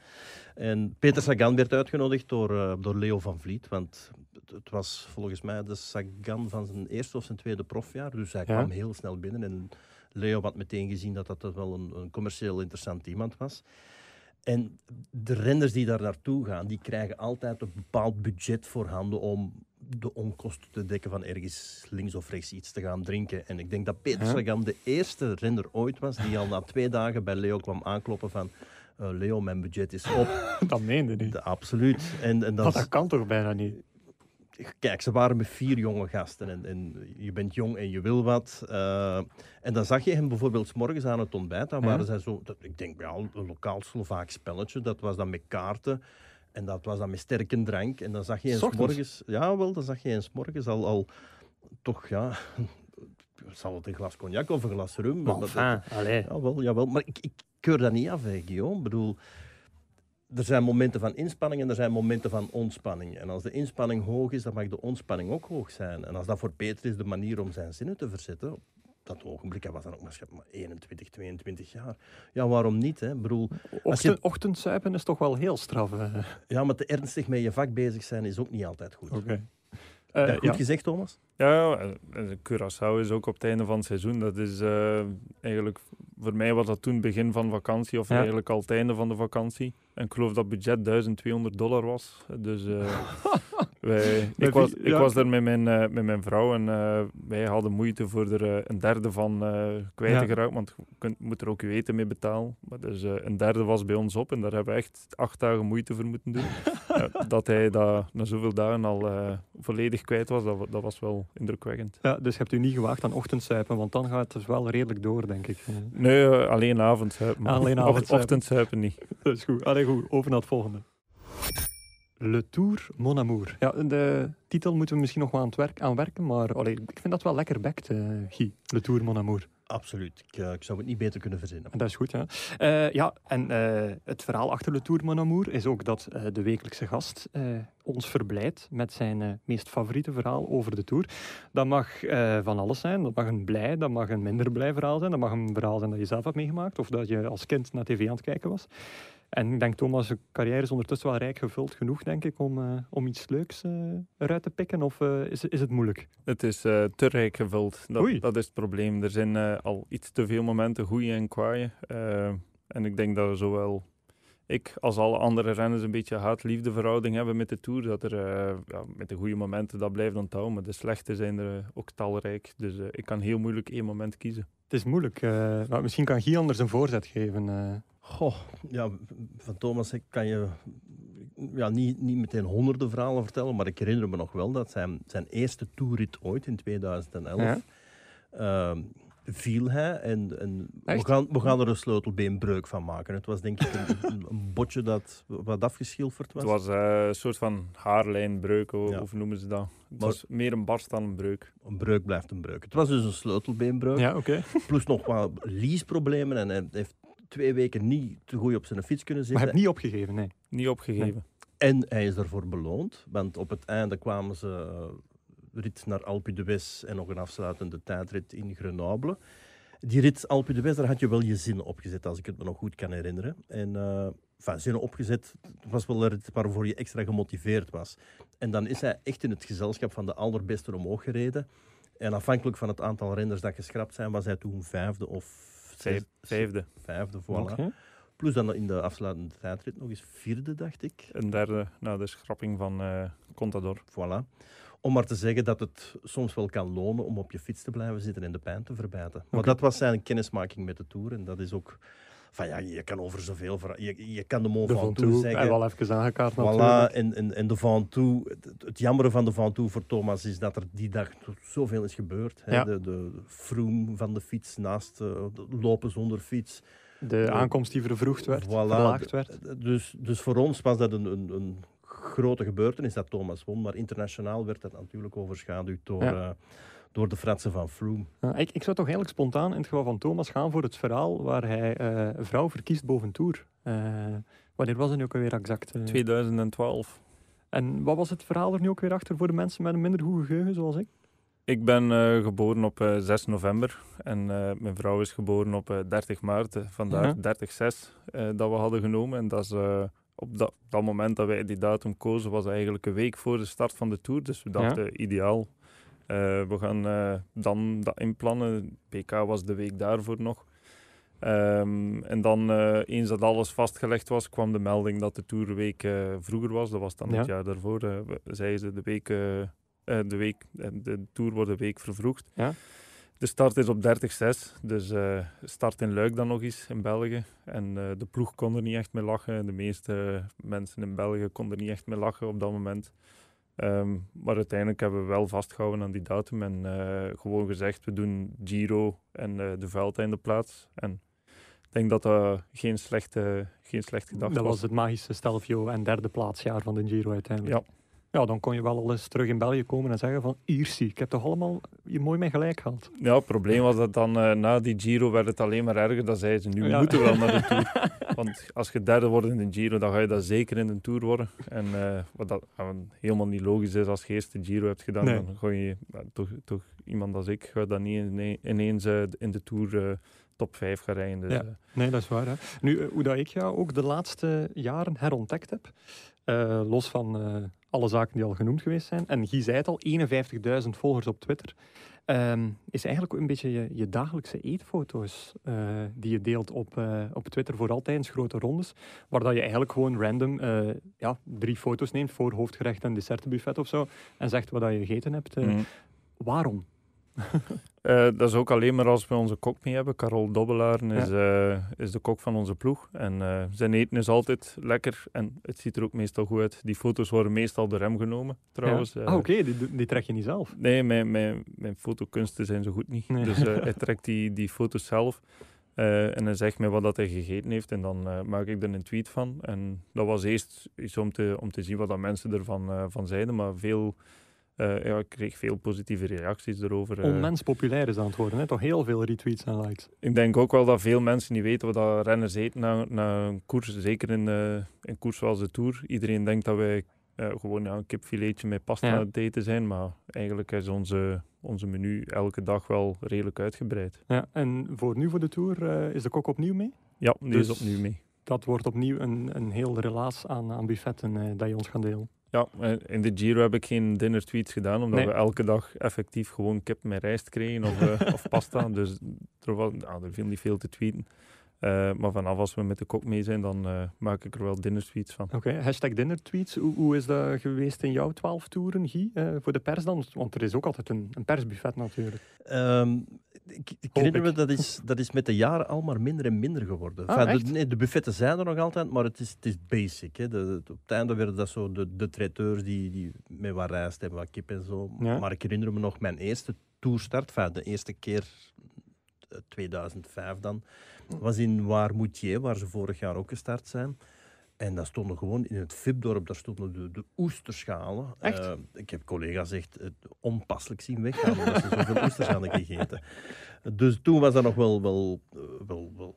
En Peter Sagan werd uitgenodigd door, door Leo van Vliet. Want het, het, was volgens mij de Sagan van zijn eerste of zijn tweede profjaar. Dus hij ja. kwam heel snel binnen en Leo had meteen gezien dat dat wel een, een commercieel interessant iemand was. En de renners die daar naartoe gaan, die krijgen altijd een bepaald budget voorhanden om de onkosten te dekken van ergens links of rechts iets te gaan drinken. En ik denk dat Peter Sagan de eerste renner ooit was die al na twee dagen bij Leo kwam aankloppen van uh, Leo, mijn budget is op. (laughs) dat meende niet. De, absoluut. En, en dat, dat kan toch bijna niet? Kijk, ze waren met vier jonge gasten en, en je bent jong en je wil wat. Uh, en dan zag je hem bijvoorbeeld s morgens aan het ontbijt. Dan waren zij zo, dat, ik denk ja, een lokaal Slovaaks spelletje. Dat was dan met kaarten. En dat was dan met sterke drank. En dan zag je eens morgens, ja wel, dan zag je eens morgens al, al toch ja, (laughs) zal het een glas cognac of een glas rum. Maar dat, jawel, jawel, maar ik, ik keur dat niet af, Guillaume. Ik bedoel, er zijn momenten van inspanning en er zijn momenten van ontspanning. En als de inspanning hoog is, dan mag de ontspanning ook hoog zijn. En als dat voor Peter is de manier om zijn zinnen te verzetten, op dat ogenblik, hij was dan ook maar 21, 22 jaar. Ja, waarom niet? Hè? Bedoel, Ochtend, je... Ochtendzuipen is toch wel heel straf. Ja, maar te ernstig met je vak bezig zijn is ook niet altijd goed. Oké. Uh, ja, goed ja. gezegd, Thomas? Ja, Curaçao is ook op het einde van het seizoen. Dat is uh, eigenlijk voor mij was dat toen begin van vakantie, of eigenlijk al het einde van de vakantie. En ik geloof dat het budget 1200 dollar was. Dus uh, (laughs) wij, ik, was, ik was daar met mijn, uh, met mijn vrouw en uh, wij hadden moeite voor er een derde van kwijt te geraken. Want je kunt, moet er ook je eten mee betalen. Maar dus een derde was bij ons op en daar hebben we echt acht dagen moeite voor moeten doen. (laughs) dat hij dat na zoveel dagen al volledig kwijt was, dat, dat was wel indrukwekkend. Ja, dus je hebt u niet gewaagd aan ochtendzuipen, want dan gaat het wel redelijk door, denk ik. Nee, alleen avondzuipen. Alleen (laughs) avondzuipen. Ochtendzuipen niet. Dat is goed. Allee, goed. Over naar het volgende. Le Tour Mon Amour. Ja, de titel moeten we misschien nog wel aan, het werk, aan werken, maar allee, ik vind dat wel lekker bekt, uh, Guy. Le Tour Mon Amour. Absoluut. Ik, uh, ik, zou het niet beter kunnen verzinnen. Dat is goed, ja. Uh, ja, en uh, het verhaal achter Le Tour Mon Amour is ook dat de wekelijkse gast ons verblijdt met zijn meest favoriete verhaal over de Tour. Dat mag van alles zijn. Dat mag een blij, dat mag een minder blij verhaal zijn. Dat mag een verhaal zijn dat je zelf hebt meegemaakt of dat je als kind naar tv aan het kijken was. En ik denk, Thomas' carrière is ondertussen wel rijk gevuld genoeg, denk ik, om, uh, om iets leuks uh, eruit te pikken? Of uh, is, is het moeilijk? Het is te rijk gevuld. Dat, dat, is het probleem. Er zijn al iets te veel momenten, goede en kwaaie. en ik denk dat zowel ik als alle andere renners een beetje haat-liefde verhouding hebben met de Tour. Dat er ja, met de goede momenten dat blijft onthouden, maar de slechte zijn er ook talrijk. Dus ik kan heel moeilijk één moment kiezen. Het is moeilijk. maar misschien kan Guy anders een voorzet geven. Goh, ja, van Thomas kan je ja, niet, niet meteen honderden verhalen vertellen, maar ik herinner me nog wel dat zijn, zijn eerste toerrit ooit in 2011 ja. uh, viel hij en, en we, gaan, we gaan er een sleutelbeenbreuk van maken. Het was denk ik een, een botje dat wat afgeschilferd was. Het was uh, een soort van haarlijnbreuk, of, ja. noemen ze dat. Het was meer een barst dan een breuk. Een breuk blijft een breuk. Het was dus een sleutelbeenbreuk. Ja, okay. Plus nog wat leaseproblemen en hij heeft twee weken niet te goed op zijn fiets kunnen zitten. Maar hij heeft niet opgegeven, nee. Niet opgegeven. En hij is ervoor beloond, want op het einde kwamen ze uh, rit naar Alpe d'Huez en nog een afsluitende tijdrit in Grenoble. Die rit Alpe d'Huez, daar had je wel je zinnen opgezet, als ik het me nog goed kan herinneren. En uh, enfin, zinnen opgezet, het was wel een rit waarvoor je extra gemotiveerd was. En dan is hij echt in het gezelschap van de allerbeste omhoog gereden. En afhankelijk van het aantal renners dat geschrapt zijn, was hij toen vijfde of vijfde. Vijfde, voilà. Plus dan in de afsluitende tijdrit nog eens vierde, dacht ik. Een derde, na de schrapping van uh, Contador. Voilà. Om maar te zeggen dat het soms wel kan lonen om op je fiets te blijven zitten en de pijn te verbijten. Maar dat was zijn kennismaking met de Tour. En dat is ook van ja, je kan over zoveel je, je kan de Mont Ventoux zeggen. En wel even aangekaart voilà, en, en, en de Ventoux, het, het jammere van de Ventoux voor Thomas is dat er die dag zoveel is gebeurd. Hè. De, de vroom van de fiets naast uh, lopen zonder fiets. De aankomst die vervroegd werd, voilà, verlaagd werd. Dus, dus voor ons was dat een, een, een grote gebeurtenis dat Thomas won, maar internationaal werd dat natuurlijk overschaduwd door... Ja. Uh, door de fratsen van Froome. ik, ik zou toch eigenlijk spontaan in het geval van Thomas gaan voor het verhaal waar hij uh, vrouw verkiest boven Tour. Uh, wanneer was het nu ook alweer exact? 2012. En wat was het verhaal er nu ook weer achter voor de mensen met een minder goed geheugen zoals ik? Ik ben uh, geboren op uh, 6 november en uh, mijn vrouw is geboren op 30 maart. vandaar -huh. 30-6 dat we hadden genomen. En dat is op dat, dat, moment dat wij die datum kozen, was eigenlijk een week voor de start van de Tour. Dus we dachten, ja. ideaal. We gaan dan dat inplannen. PK was de week daarvoor nog. Um, en dan, eens dat alles vastgelegd was, kwam de melding dat de Tourweek vroeger was. Dat was dan ja. het jaar daarvoor. zeiden ze de week uh, de, week, de Tour wordt een week vervroegd. Ja? De start is op 30-6, dus uh, start in Luik dan nog eens in België. En uh, de ploeg kon er niet echt mee lachen. De meeste mensen in België konden er niet echt mee lachen op dat moment. Um, maar uiteindelijk hebben we wel vastgehouden aan die datum en gewoon gezegd, we doen Giro en de Vuelteindeplaats. En ik denk dat dat geen slechte, geen slechte gedachte was. Dat was het magische Stelvio en derde plaatsjaar van de Giro uiteindelijk. Ja, ja, dan kon je wel al eens terug in België komen en zeggen van Iersie, ik heb toch allemaal je mooi mee gelijk gehad. Ja, het probleem was dat dan uh, na die Giro werd het alleen maar erger. Dan zeiden ze, nu ja. moeten we wel naar de (laughs) Tour. Want als je derde wordt in de Giro, dan ga je dat zeker in de Tour worden. En uh, wat dat uh, helemaal niet logisch is als je eerst de Giro hebt gedaan, nee. dan ga je toch, toch iemand als ik, ga dan niet ineens in de Tour top 5 gaan rijden. Dus, ja. Nee, dat is waar. Hè. Nu, hoe dat ik jou ook de laatste jaren herontdekt heb, los van alle zaken die al genoemd geweest zijn. En Guy zei het al, 51.000 volgers op Twitter. Um, is eigenlijk een beetje je, je dagelijkse eetfoto's uh, die je deelt op, op Twitter, vooral tijdens grote rondes. Waar dat je eigenlijk gewoon random ja, drie foto's neemt voor hoofdgerecht en dessertbuffet of zo. En zegt wat dat je gegeten hebt. Mm. Waarom? Uh, (laughs) dat is ook alleen maar als we onze kok mee hebben. Carol Dobbelaar is, uh, is de kok van onze ploeg. En uh, zijn eten is altijd lekker en het ziet er ook meestal goed uit. Die foto's worden meestal door hem genomen, trouwens. Ja. Ah, oké, okay. die, die, trek je niet zelf? Nee, mijn, mijn, mijn fotokunsten zijn zo goed niet. Nee. Dus (laughs) hij trekt die, die foto's zelf. en hij zegt mij wat dat hij gegeten heeft en dan maak ik er een tweet van. En dat was eerst iets om te, om te zien wat dat mensen ervan van zeiden, maar veel uh, ja, ik kreeg veel positieve reacties erover. Uh. Onmens populair is aan het worden, hè? toch heel veel retweets en likes. Ik denk ook wel dat veel mensen niet weten wat dat renners eten na, na een koers. Zeker in, uh, een koers zoals de Tour. Iedereen denkt dat wij gewoon ja, een kipfiletje met pasta ja. aan het eten zijn. Maar eigenlijk is onze, onze menu elke dag wel redelijk uitgebreid. Ja, en voor nu voor de Tour is de kok opnieuw mee? Ja, die dus... is opnieuw mee dat wordt opnieuw een, een heel relaas aan, aan buffetten uh, dat je ons gaat delen. Ja, in de Giro heb ik geen dinner tweets gedaan, omdat we elke dag effectief gewoon kip met rijst kregen of, uh, of pasta. (laughs) Dus er, was, nou, er viel niet veel te tweeten. Uh, maar vanaf als we met de kok mee zijn, dan uh, maak ik er wel dinnertweets van. Oké, okay. hashtag dinnertweets. Hoe, hoe, is dat geweest in jouw twaalf toeren, Guy, uh, voor de pers dan? Want er is ook altijd een, een persbuffet natuurlijk. Um, ik, ik herinner me, dat is, dat is met de jaren al maar minder en minder geworden. Ah, enfin, de, nee, de buffetten zijn er nog altijd, maar het is, het is basic. Hè. De, de, op het einde werden dat zo de, de traiteurs die, die met wat rijst en wat kip en zo. Ja. Maar ik herinner me nog mijn eerste toerstart, enfin, de eerste keer 2005 dan, was in Waarmoutier, waar ze vorig jaar ook gestart zijn. En daar stonden gewoon in het VIP-dorp, daar stonden de, de oesterschalen. Echt? Uh, ik heb collega's echt uh, onpasselijk zien weggaan, omdat ze zoveel (laughs) oesters hadden gegeten. Dus toen was dat nog wel, wel, uh, wel, wel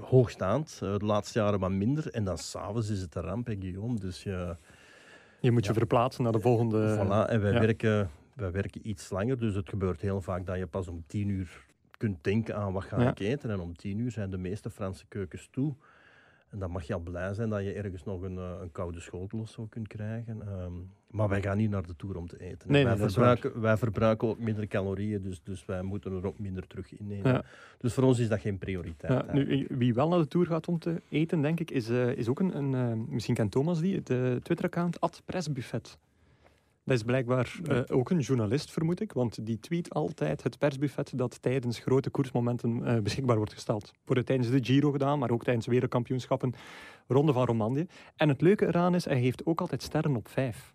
hoogstaand. de laatste jaren wat minder. En dan s'avonds is het een ramp, hè, Guillaume. Dus je... Je moet je ja. verplaatsen naar de volgende... Voilà, en wij, ja. werken, wij werken iets langer, dus het gebeurt heel vaak dat je pas om tien uur kunt denken aan wat ga Ja. ik eten. En om tien uur zijn de meeste Franse keukens toe. En dan mag je al blij zijn dat je ergens nog een, eh, een koude schotel of zo kunt krijgen. Ehm, maar wij gaan niet naar de tour om te eten. Nee, wij, nee, verbruiken, wij verbruiken ook minder calorieën, dus, dus wij moeten er ook minder terug innemen. Ja. Dus voor ons is dat geen prioriteit. Ja, nu, wie wel naar de Tour gaat om te eten, denk ik, is, uh, is ook een, een uh, misschien kent Thomas die, de Twitter-account, at Pressbuffet. Dat is blijkbaar uh, ook een journalist, vermoed ik, want die tweet altijd het persbuffet dat tijdens grote koersmomenten uh, beschikbaar wordt gesteld. Wordt het tijdens de Giro gedaan, maar ook tijdens wereldkampioenschappen, Ronde van Romandie. En het leuke eraan is, hij heeft ook altijd sterren op vijf.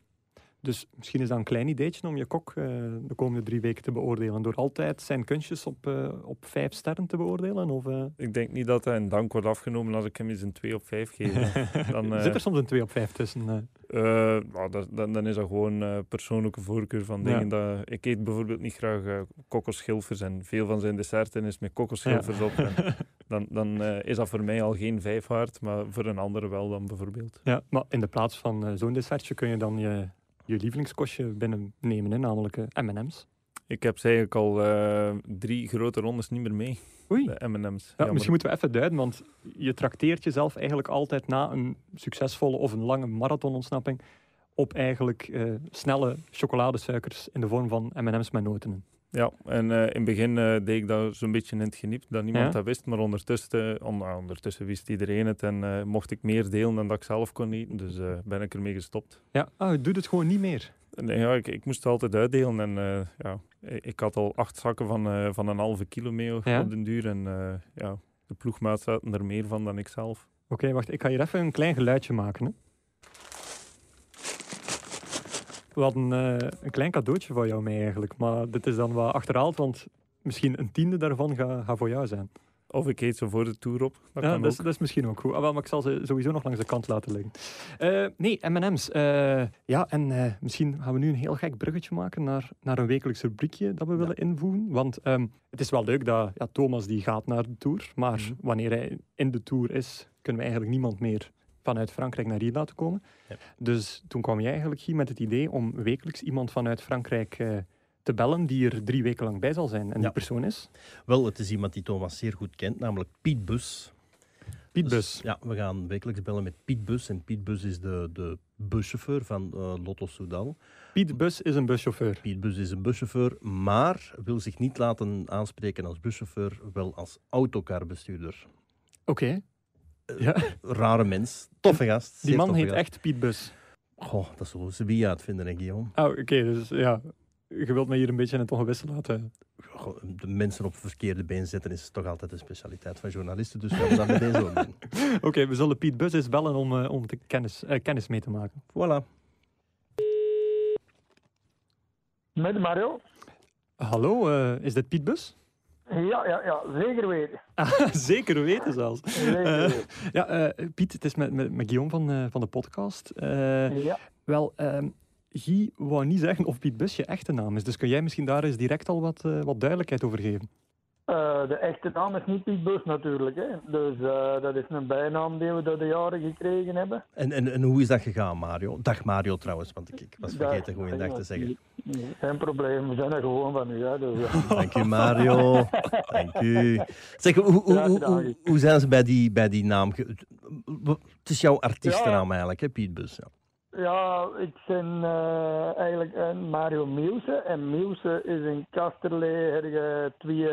Dus misschien is dat een klein ideetje om je kok uh, de komende drie weken te beoordelen. Door altijd zijn kunstjes op, uh, op vijf sterren te beoordelen? Of, uh... Ik denk niet dat hij een dank wordt afgenomen als ik hem eens een 2 op 5 geef. (laughs) Dan, Zit er soms een 2 op 5 tussen? Nou, dat, dan, dan, is dat gewoon persoonlijke voorkeur van dingen. Ja. Dat, ik eet bijvoorbeeld niet graag kokosschilfers en veel van zijn desserten is met kokosschilfers ja. op. En dan dan is dat voor mij al geen 5 waard, maar voor een andere wel dan bijvoorbeeld. Ja, maar in de plaats van zo'n dessertje kun je dan je je lievelingskostje binnennemen, hè, namelijk uh, M&M's. Ik heb ze eigenlijk al uh, drie grote rondes niet meer mee. Oei. De M&M's. Ja, misschien moeten we even duiden, want je trakteert jezelf eigenlijk altijd na een succesvolle of een lange marathonontsnapping op eigenlijk uh, snelle chocoladesuikers in de vorm van M&M's met noten. Ja, en uh, in het begin uh, deed ik dat zo'n beetje in het geniep, dat niemand Ja? dat wist. Maar ondertussen, on, uh, ondertussen wist iedereen het en uh, mocht ik meer delen dan dat ik zelf kon eten. Dus ben ik ermee gestopt. Ja, oh, doet het gewoon niet meer. Nee, ja, ik, ik moest het altijd uitdelen. En ja, ik had al acht zakken van, van een halve kilo mee op den duur. En ja, de ploegmaat zaten er meer van dan ik zelf. Oké, okay, wacht. Ik ga hier even een klein geluidje maken. Hè. We hadden uh, een klein cadeautje voor jou mee eigenlijk. Maar dit is dan wat achterhaald, want misschien een tiende daarvan gaat ga voor jou zijn. Of ik eet ze voor de tour op. Dat, ja, kan dat, is, dat is misschien ook goed. Ah, wel, maar ik zal ze sowieso nog langs de kant laten liggen. Uh, nee, M&M's. Uh, ja, en uh, misschien gaan we nu een heel gek bruggetje maken naar, naar een wekelijks rubriekje dat we ja. willen invoeren. Want um, het is wel leuk dat ja, Thomas die gaat naar de Tour. Maar mm -hmm. wanneer hij in de Tour is, kunnen we eigenlijk niemand meer vanuit Frankrijk naar hier laten komen. Ja. Dus toen kwam je eigenlijk hier met het idee om wekelijks iemand vanuit Frankrijk uh, te bellen die er drie weken lang bij zal zijn. En ja. die persoon is? Wel, het is iemand die Thomas zeer goed kent, namelijk Piet Bus. Piet Bus? Dus, ja, we gaan wekelijks bellen met Piet Bus. En Piet Bus is de, de buschauffeur van uh, Lotto Soudal. Piet Bus is een buschauffeur? Piet Bus is een buschauffeur, maar wil zich niet laten aanspreken als buschauffeur, wel als autocarbestuurder. Oké. Okay. Ja. rare mens. Toffe gast. Die man heet gast. echt Piet Bus. Goh, dat zullen ze wie uitvinden, hè, Guillaume. Oh, oké. Okay, dus ja, je wilt mij hier een beetje in het ongewisse laten. Goh, de mensen op verkeerde been zetten is toch altijd een specialiteit van journalisten, dus we gaan dat meteen zo doen. (laughs) Oké, okay, we zullen Piet Bus eens bellen om, uh, om te kennis, uh, kennis mee te maken. Voilà. Met Mario. Hallo, uh, is dit Piet Bus? Ja, ja, ja, zeker weten. Ah, (laughs) zeker weten zelfs. Zeker weten. Uh, ja, uh, Piet, het is met, met, met Guillaume van, uh, van de podcast. ja. Wel, ehm, Guy wou niet zeggen of Piet Bus je echte naam is. Dus kun jij misschien daar eens direct al wat, wat duidelijkheid over geven? De echte naam is niet Piet Bus natuurlijk. Hè. Dus dat is een bijnaam die we door de jaren gekregen hebben. En, en, en hoe is dat gegaan, Mario? Dag Mario trouwens, want ik, ik was vergeten goeiedag te zeggen. Geen probleem, we zijn er gewoon van u. Hè, dus, ja. (laughs) Dank u, Mario. Dank u. Zeg, hoe, hoe, hoe, hoe, zijn ze bij die, bij die naam? het is jouw artiestennaam eigenlijk, hè, Piet Bus. Ja. Ja, ik ben uh, eigenlijk een Mario Mielse. En Mielse is in Kasterlee er twee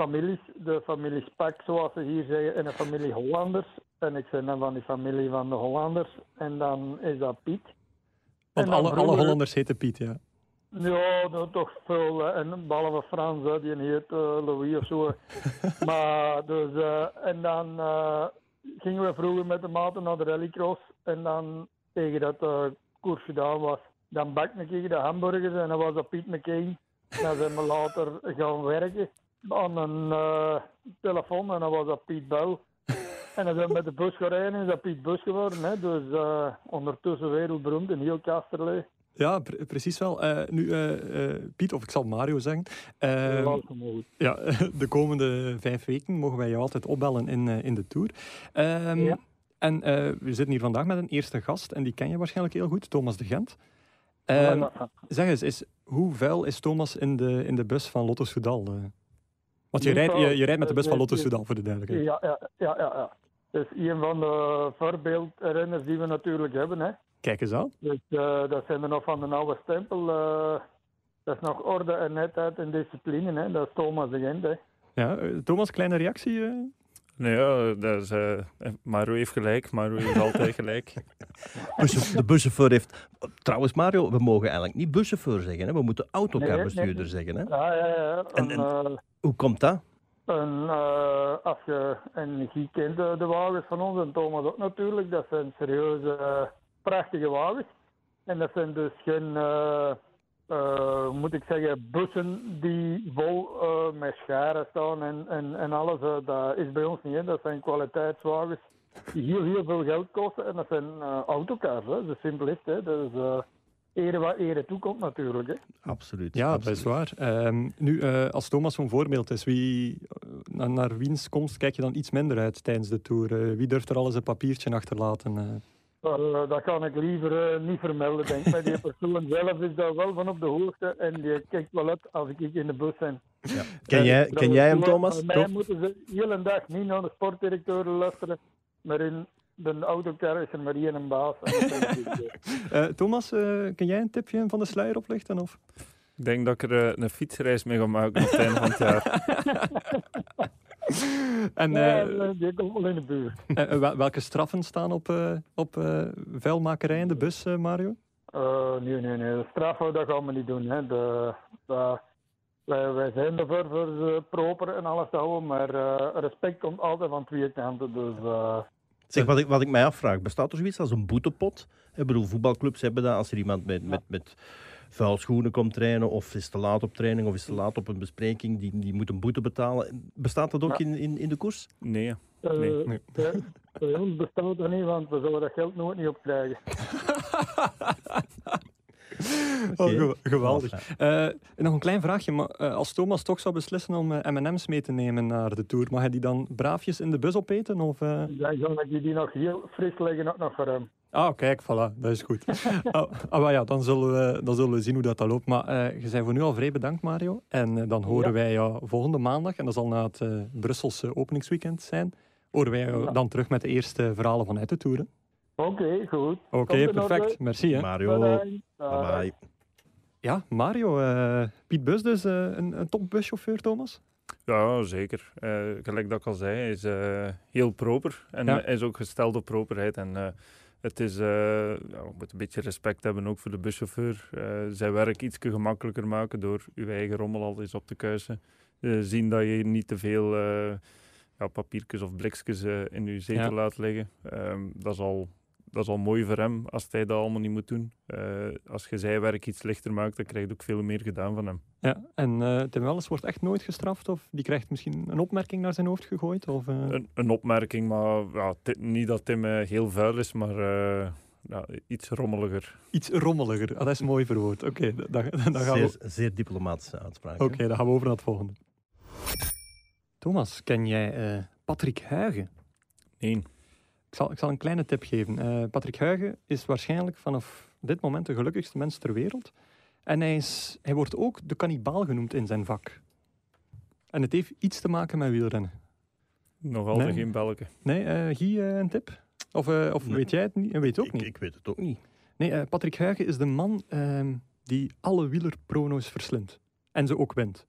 families. De familie Spak, zoals ze hier zeggen, en een familie Hollanders. En ik ben dan van die familie van de Hollanders. En dan is dat Piet. Want alle, alle Hollanders heten Piet, ja. Ja, nou, toch veel. En behalve Frans, die heet uh, Louis of zo. (laughs) maar dus, uh, en dan uh, gingen we vroeger met de maten naar de rallycross. En dan tegen dat de koers gedaan was, dan bakte ik de hamburgers en dan was dat Piet McCain. Dan zijn we later gaan werken aan een telefoon en dan was dat Piet Bell. (laughs) En dan zijn we met de bus gereden en is dat Piet Bus geworden. Hè. Dus ondertussen wereldberoemd in heel Kasterlee. Ja, precies wel. Uh, nu, uh, uh, Piet, of ik zal Mario zeggen. Ehm, ja, (laughs) de komende vijf weken mogen wij je altijd opbellen in, in de Tour. Ja. En we zitten hier vandaag met een eerste gast, en die ken je waarschijnlijk heel goed, Thomas de Gent. Um, zeg eens, is, hoe vuil is Thomas in de, in de bus van Lotto Soudal? Want je rijdt, je, je, rijdt met de bus van Lotto Soudal, voor de duidelijkheid. Ja, ja, ja, ja. Dat is een van de voorbeeldrenners die we natuurlijk hebben. Hè. Kijk eens aan. Dus uh, dat zijn er nog van de oude stempel. Uh, dat is nog orde en netheid en discipline. Hè. Dat is Thomas de Gent. Hè. Ja, eh, Thomas, kleine reactie? Uh? Nee, ja, dat is, uh, Mario heeft gelijk. Mario heeft altijd gelijk. (laughs) de buschauffeur heeft... Trouwens, Mario, we mogen eigenlijk niet buschauffeur zeggen. Hè? We moeten autocarbestuurder nee, zeggen. Hè? Ja, ja, ja. En, en, hoe komt dat? En, als je, en je kent de, de wagens van ons en Thomas ook natuurlijk. Dat zijn serieuze prachtige wagens. En dat zijn dus geen, uh, uh, moet ik zeggen, bussen die vol uh, met scharen staan en, en, en alles. dat is bij ons niet. Hè. Dat zijn kwaliteitswagens die heel, heel veel geld kosten. En dat zijn autocars. Hè. Dat is simpel is. Hè. Dus, ere wat ere toekomt natuurlijk. Hè. Absoluut. Ja, absoluut. dat is waar. Um, nu, uh, als Thomas zo'n voorbeeld is, wie, naar, naar wiens komst kijk je dan iets minder uit tijdens de Tour? Uh, wie durft er alles een papiertje achterlaten? Uh? Uh, dat kan ik liever uh, niet vermelden, denk ik. Maar die persoon (laughs) zelf is daar wel van op de hoogte en die kijkt wel uit als ik in de bus ben. Ja. Ken, jij, uh, ken jij hem, Thomas? Mij moeten ze de hele dag niet naar de sportdirecteur luisteren, maar in de autocar is er maar één baas. (laughs) Thomas, ken jij een tipje van de sluier oplichten? Of? Ik denk dat ik er een fietsreis mee ga maken op het einde van het jaar. (laughs) (laughs) en, ja, die komt wel in de buurt. (laughs) Welke straffen staan op, uh, op vuilmakerij in de bus, Mario? nee, nee, nee. De straffen, dat gaan we niet doen. Hè. De, de, wij, wij zijn ervoor voor proper en alles te houden, maar respect komt altijd van twee kanten. Dus, Zeg, wat ik, wat ik mij afvraag, bestaat er zoiets als een boetepot? Ik bedoel, voetbalclubs hebben dat als er iemand met, met, met vuil schoenen komt trainen of is te laat op training of is te laat op een bespreking, die, die moet een boete betalen. Bestaat dat ook in, in, in de koers? Nee. Uh, nee. nee. Bij ons bestaat dat niet, want we zullen dat geld nooit niet opkrijgen. (laughs) okay. oh, geweldig. Uh, nog een klein vraagje. Maar, uh, als Thomas toch zou beslissen om uh, M&M's mee te nemen naar de Tour, mag hij die dan braafjes in de bus opeten? Of, Ja, mag je die nog heel fris leggen ook nog voor hem. Ah, kijk, voilà, dat is goed. (laughs) ah, ah, ja, dan zullen, we, dan zullen we zien hoe dat, dat loopt. Maar uh, je bent voor nu al vrij bedankt, Mario. En uh, dan horen ja. wij jou volgende maandag, en dat zal na het uh, Brusselse openingsweekend zijn, horen wij jou ja. dan terug met de eerste verhalen vanuit de toeren. Oké, okay, goed. Oké, okay, perfect. Merci. Hè. Mario, bye bye. bye. Ja, Mario, Piet Bus dus, een, een topbuschauffeur, Thomas? Ja, zeker. gelijk dat ik al zei, hij is heel proper. En ja. is ook gesteld op properheid. En het is, uh, ja, we moeten een beetje respect hebben ook voor de buschauffeur. Uh, zijn werk iets gemakkelijker maken door uw eigen rommel al eens op te kuisen. Uh, zien dat je niet te veel ja, papiertjes of blikjes in uw zetel ja. laat liggen. Um, dat, is al, dat is al mooi voor hem als hij dat allemaal niet moet doen. als je zijn werk iets lichter maakt, dan krijg je ook veel meer gedaan van hem. Ja, en uh, Tim Welles wordt echt nooit gestraft? Of die krijgt misschien een opmerking naar zijn hoofd gegooid? Of, uh... een, een, opmerking, maar ja, niet dat Tim uh, heel vuil is, maar ja, iets rommeliger. Iets rommeliger, ah, dat is mooi verwoord. Oké, okay, dan, dan gaan zeer, we... Zeer diplomatische uitspraak. Oké, okay, dan gaan we over naar het volgende. Thomas, ken jij Patrick Huigen? Nee. Ik zal, ik zal een kleine tip geven. Patrick Huigen is waarschijnlijk vanaf dit moment de gelukkigste mens ter wereld. En hij, is, hij wordt ook de kannibaal genoemd in zijn vak. En het heeft iets te maken met wielrennen. Nog altijd nee. geen belken. Nee, uh, Guy, uh, een tip? Of, uh, of Nee. weet jij het niet? Weet het ook ik, niet. ik weet het ook niet. Nee, eh, Patrick Huigen is de man ehm, die alle wielerprono's verslindt. En ze ook wint.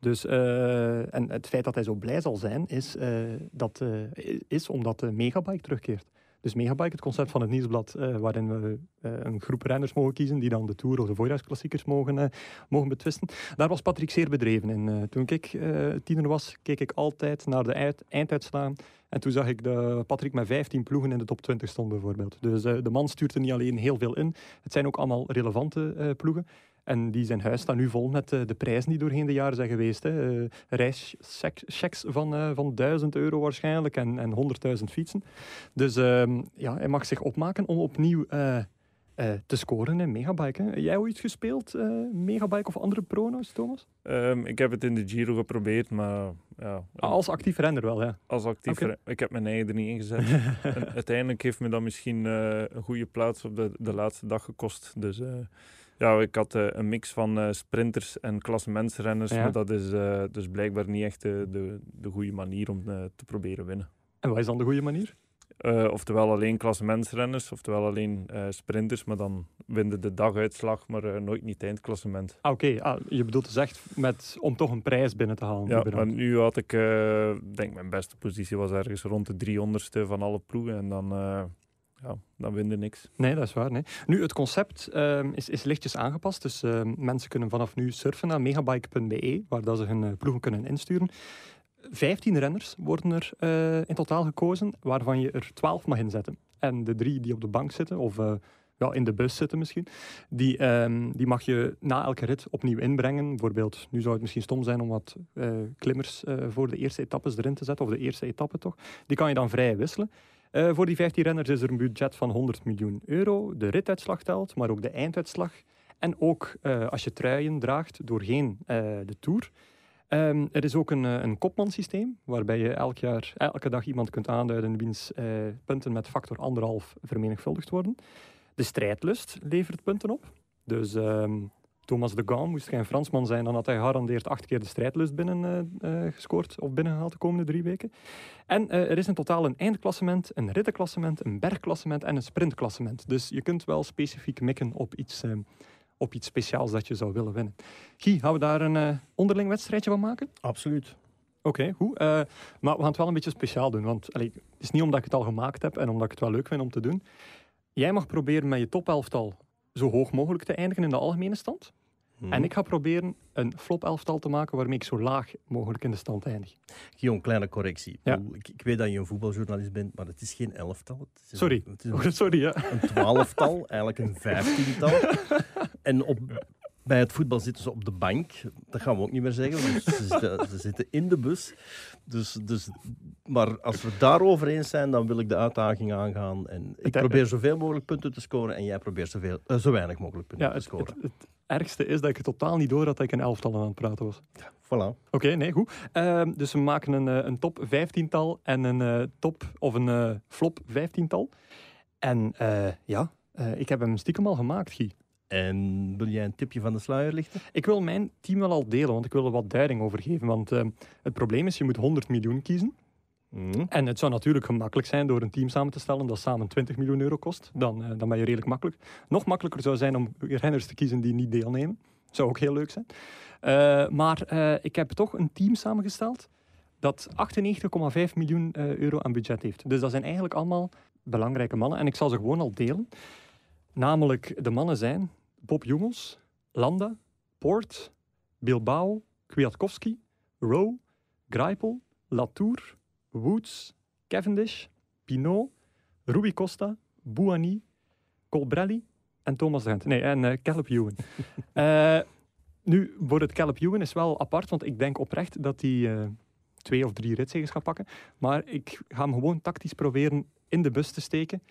Dus, eh, en het feit dat hij zo blij zal zijn, is, eh, dat, eh, is omdat Megabike terugkeert. Dus Megabike, het concept van het nieuwsblad, waarin we een groep renners mogen kiezen die dan de Tour of de voorjaarsklassiekers mogen, mogen betwisten. Daar was Patrick zeer bedreven in. Toen ik tiener was, keek ik altijd naar de eind- einduitslagen. En toen zag ik dat Patrick met 15 ploegen in de top 20 stond bijvoorbeeld. Dus de man stuurt er niet alleen heel veel in. Het zijn ook allemaal relevante ploegen. En die zijn huis staat nu vol met eh, de prijzen die doorheen de jaren zijn geweest. Hè. Eh, Reischecks van, eh, van 1000 euro waarschijnlijk en, en 100.000 fietsen. Dus ehm, ja, hij mag zich opmaken om opnieuw te scoren in Megabike. Hè. Jij ooit gespeeld, Megabike of andere prono's, Thomas? Ehm, ik heb het in de Giro geprobeerd, maar ja, Ah, als actief renner wel, ja. als actief, ik heb mijn eigen er niet ingezet. (laughs) en uiteindelijk heeft me dat misschien een goede plaats op de, de laatste dag gekost. Dus ja, ik had eh, een mix van eh, sprinters en klassementsrenners, Ja. maar dat is eh, dus blijkbaar niet echt de, de, de goede manier om te proberen winnen. En wat is dan de goede manier? Oftewel alleen klassementsrenners, oftewel alleen sprinters, maar dan winnen de daguitslag, maar nooit niet eindklassement. Ah, Oké, ah, je bedoelt dus echt met, om toch een prijs binnen te halen. Ja, maar nu had ik, denk mijn beste positie was ergens rond de 300ste van alle ploegen en dan, ja, dan win je niks. Nee, dat is waar. Nee. Nu, het concept ehm, is, is lichtjes aangepast. Dus ehm, mensen kunnen vanaf nu surfen naar megabike.be, waar dat ze hun eh, ploegen kunnen insturen. 15 renners worden er eh, in totaal gekozen, waarvan je er 12 mag inzetten. En de drie die op de bank zitten, of eh, ja, in de bus zitten misschien, die, ehm, die mag je na elke rit opnieuw inbrengen. Bijvoorbeeld, nu zou het misschien stom zijn om wat klimmers voor de eerste etappes erin te zetten, of de eerste etappe toch. Die kan je dan vrij wisselen. Eh, voor die 15 renners is er een budget van 100 miljoen euro. De rituitslag telt, maar ook de einduitslag. En ook eh, als je truien draagt doorheen eh, de Tour. Ehm, er is ook een, een kopmansysteem, waarbij je elk jaar, elke dag iemand kunt aanduiden wiens punten met factor anderhalf vermenigvuldigd worden. De strijdlust levert punten op. Dus ehm, Thomas de Gaulle, moest hij een Fransman zijn, dan had hij gegarandeerd acht keer de strijdlust binnen eh, gescoord of binnengehaald de komende drie weken. En eh, er is in totaal een eindklassement, een rittenklassement, een bergklassement en een sprintklassement. Dus je kunt wel specifiek mikken op iets, op iets speciaals dat je zou willen winnen. Guy, gaan we daar een onderling wedstrijdje van maken? Absoluut. Oké, goed. Eh, maar we gaan het wel een beetje speciaal doen. Want allee, het is niet omdat ik het al gemaakt heb en omdat ik het wel leuk vind om te doen. Jij mag proberen met je topelftal zo hoog mogelijk te eindigen in de algemene stand. Mhm. En ik ga proberen een flop-elftal te maken waarmee ik zo laag mogelijk in de stand eindig. Guillaume, kleine correctie. Ja. Ik Ik, weet dat je een voetbaljournalist bent, maar het is geen elftal. Het is een- Sorry. Het is een, (laughs) sorry, ja. een twaalftal, eigenlijk een vijftiental. (laughs) En op, bij het voetbal zitten ze op de bank. Dat gaan we ook niet meer zeggen. Dus ze, zitten, (laughs) ze zitten in de bus. Dus, dus, maar als we daarover eens zijn, dan wil ik de uitdaging aangaan. En ik probeer zoveel mogelijk punten te scoren en jij probeert zoveel, eh, zo weinig mogelijk punten ja te scoren. het, het ergste is dat ik het totaal niet door had dat ik een elftal aan het praten was. Voilà. Oké, nee, goed. Ehm, dus we maken een, eh, een top 15-tal en een eh, top of een flop 15-tal. En ja, ik heb hem stiekem al gemaakt, Guy. En wil jij een tipje van de sluier lichten? Ik wil mijn team wel al delen, want ik wil er wat duiding over geven. Want eh, het probleem is, je moet 100 miljoen kiezen. Mhm. En het zou natuurlijk gemakkelijk zijn door een team samen te stellen dat samen 20 miljoen euro kost. Dan, eh, dan ben je redelijk makkelijk. Nog makkelijker zou zijn om renners te kiezen die niet deelnemen. Zou ook heel leuk zijn. Eh, maar eh, ik heb toch een team samengesteld dat 98,5 miljoen euro aan budget heeft. Dus dat zijn eigenlijk allemaal belangrijke mannen. En ik zal ze gewoon al delen. Namelijk, de mannen zijn Bob Jungels, Landa, Poort, Bilbao, Kwiatkowski, Rowe, Greipel, Latour, Woods, Cavendish, Pinot, Rui Costa, Bouhanni, Colbrelli en Thomas Gent. Nee, en eh Caleb Ewan. (laughs) Eh, nu, voor het Caleb Ewan is wel apart, want ik denk oprecht dat hij eh, twee of drie ritzegers gaat pakken. Maar ik ga hem gewoon tactisch proberen in de bus te steken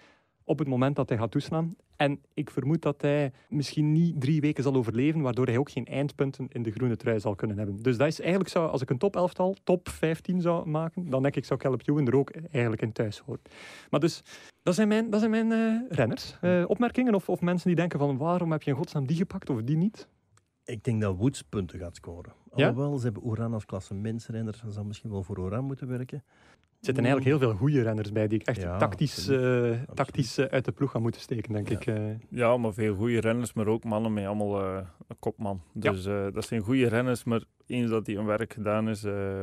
op het moment dat hij gaat toeslaan. En ik vermoed dat hij misschien niet drie weken zal overleven, waardoor hij ook geen eindpunten in de groene trui zal kunnen hebben. Dus dat is eigenlijk zo, als ik een top 11 tal, top 15 zou maken, dan denk ik zou Caleb Ewan er ook eigenlijk in thuis horen. Maar dus, dat zijn mijn, dat zijn mijn eh, renners. Eh, opmerkingen of, of mensen die denken van waarom heb je in godsnaam die gepakt of die niet? Ik denk dat Woods punten gaat scoren. Ja? Alhoewel, ze hebben Oran als klasse mensrenner. Dat zou misschien wel voor Oran moeten werken. Zitten eigenlijk heel veel goede renners bij die ik echt Ja, tactisch, eh, tactisch eh, uit de ploeg gaan moeten steken, denk Ja. ik. eh. Ja, maar veel goede renners, maar ook mannen met allemaal een kopman. Dus eh, dat zijn goede renners, maar eens dat die hun werk gedaan is, eh,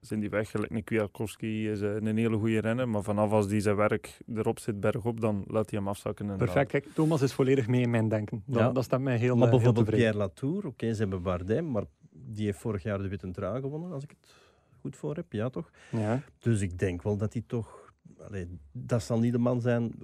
zijn die weg. Gelijk Kwiatkowski is een hele goede renner, maar vanaf als die zijn werk erop zit, bergop, dan laat hij hem afzakken. En Perfect. Kijk, Thomas is volledig mee in mijn denken. Dat, Ja. dat staat mij heel, Maar heel bijvoorbeeld. Pierre Latour, oké, ze hebben Bardem, maar die heeft vorig jaar de Witte Trui gewonnen, als ik het goed voor heb. Ja, toch? Ja. Dus ik denk wel dat hij toch... Allee, dat zal niet de man zijn...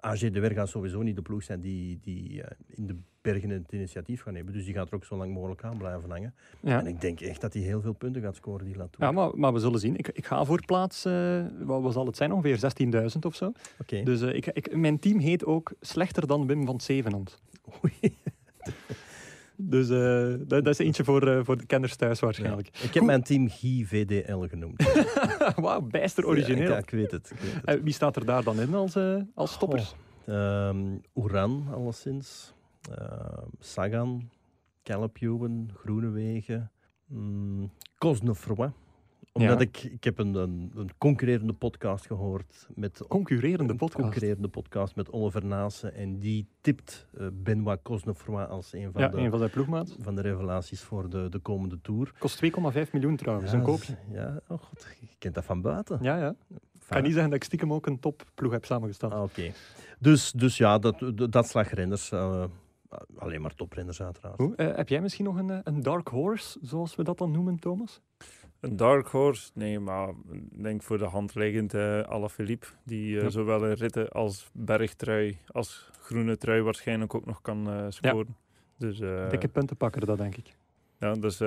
AG de Weer gaat sowieso niet de ploeg zijn die, die eh, in de bergen het initiatief gaan nemen. Dus die gaat er ook zo lang mogelijk aan blijven hangen. Ja. En ik denk echt dat hij heel veel punten gaat scoren, die Latour. Ja, maar, maar we zullen zien. Ik, ik ga voor plaats, eh, wat, wat zal het zijn, ongeveer 16.000 of zo. Oké. Dus eh, ik, ik, mijn team heet ook Slechter dan Wim van Zevenand. Oei. Dus eh, dat, dat is eentje voor, eh, voor de kenners thuis waarschijnlijk. Ik heb mijn team Guy VDL genoemd. (laughs) Wauw, bijster origineel. Ja, ik, ik weet het. Ik weet het. Eh, wie staat er daar dan in als, als stoppers? Ehm Oeran, alleszins. Ehm, Sagan, Calipjuwen, Groenewegen. Cosnefroy. Omdat Ja. ik, ik heb een, een, een concurrerende podcast gehoord met Concurrerende podcast. concurrerende podcast met Oliver Naassen en die tipt eh, Benoit Cosnefroy als een van, Ja, de, een van zijn ploegmaats. van de revelaties voor de, de komende tour. Kost 2,5 miljoen trouwens, ja, een koopje. Ja, oh god, je kent dat van buiten. Ja, ja. Ik kan niet zeggen dat ik stiekem ook een topploeg heb samengesteld. Ah, Oké. Dus, dus ja, dat, dat slag renners. eh, alleen maar toprenners uiteraard. Hoe, eh, heb jij misschien nog een, een dark horse, zoals we dat dan noemen, Thomas? Een dark horse? Nee, maar ik denk voor de hand liggend uh, Alaphilippe, die uh, Ja. zowel in ritten als bergtrui als groene trui waarschijnlijk ook nog kan uh, scoren. Dus, eh, Dikke puntenpakker, dat denk ik. Ja, dus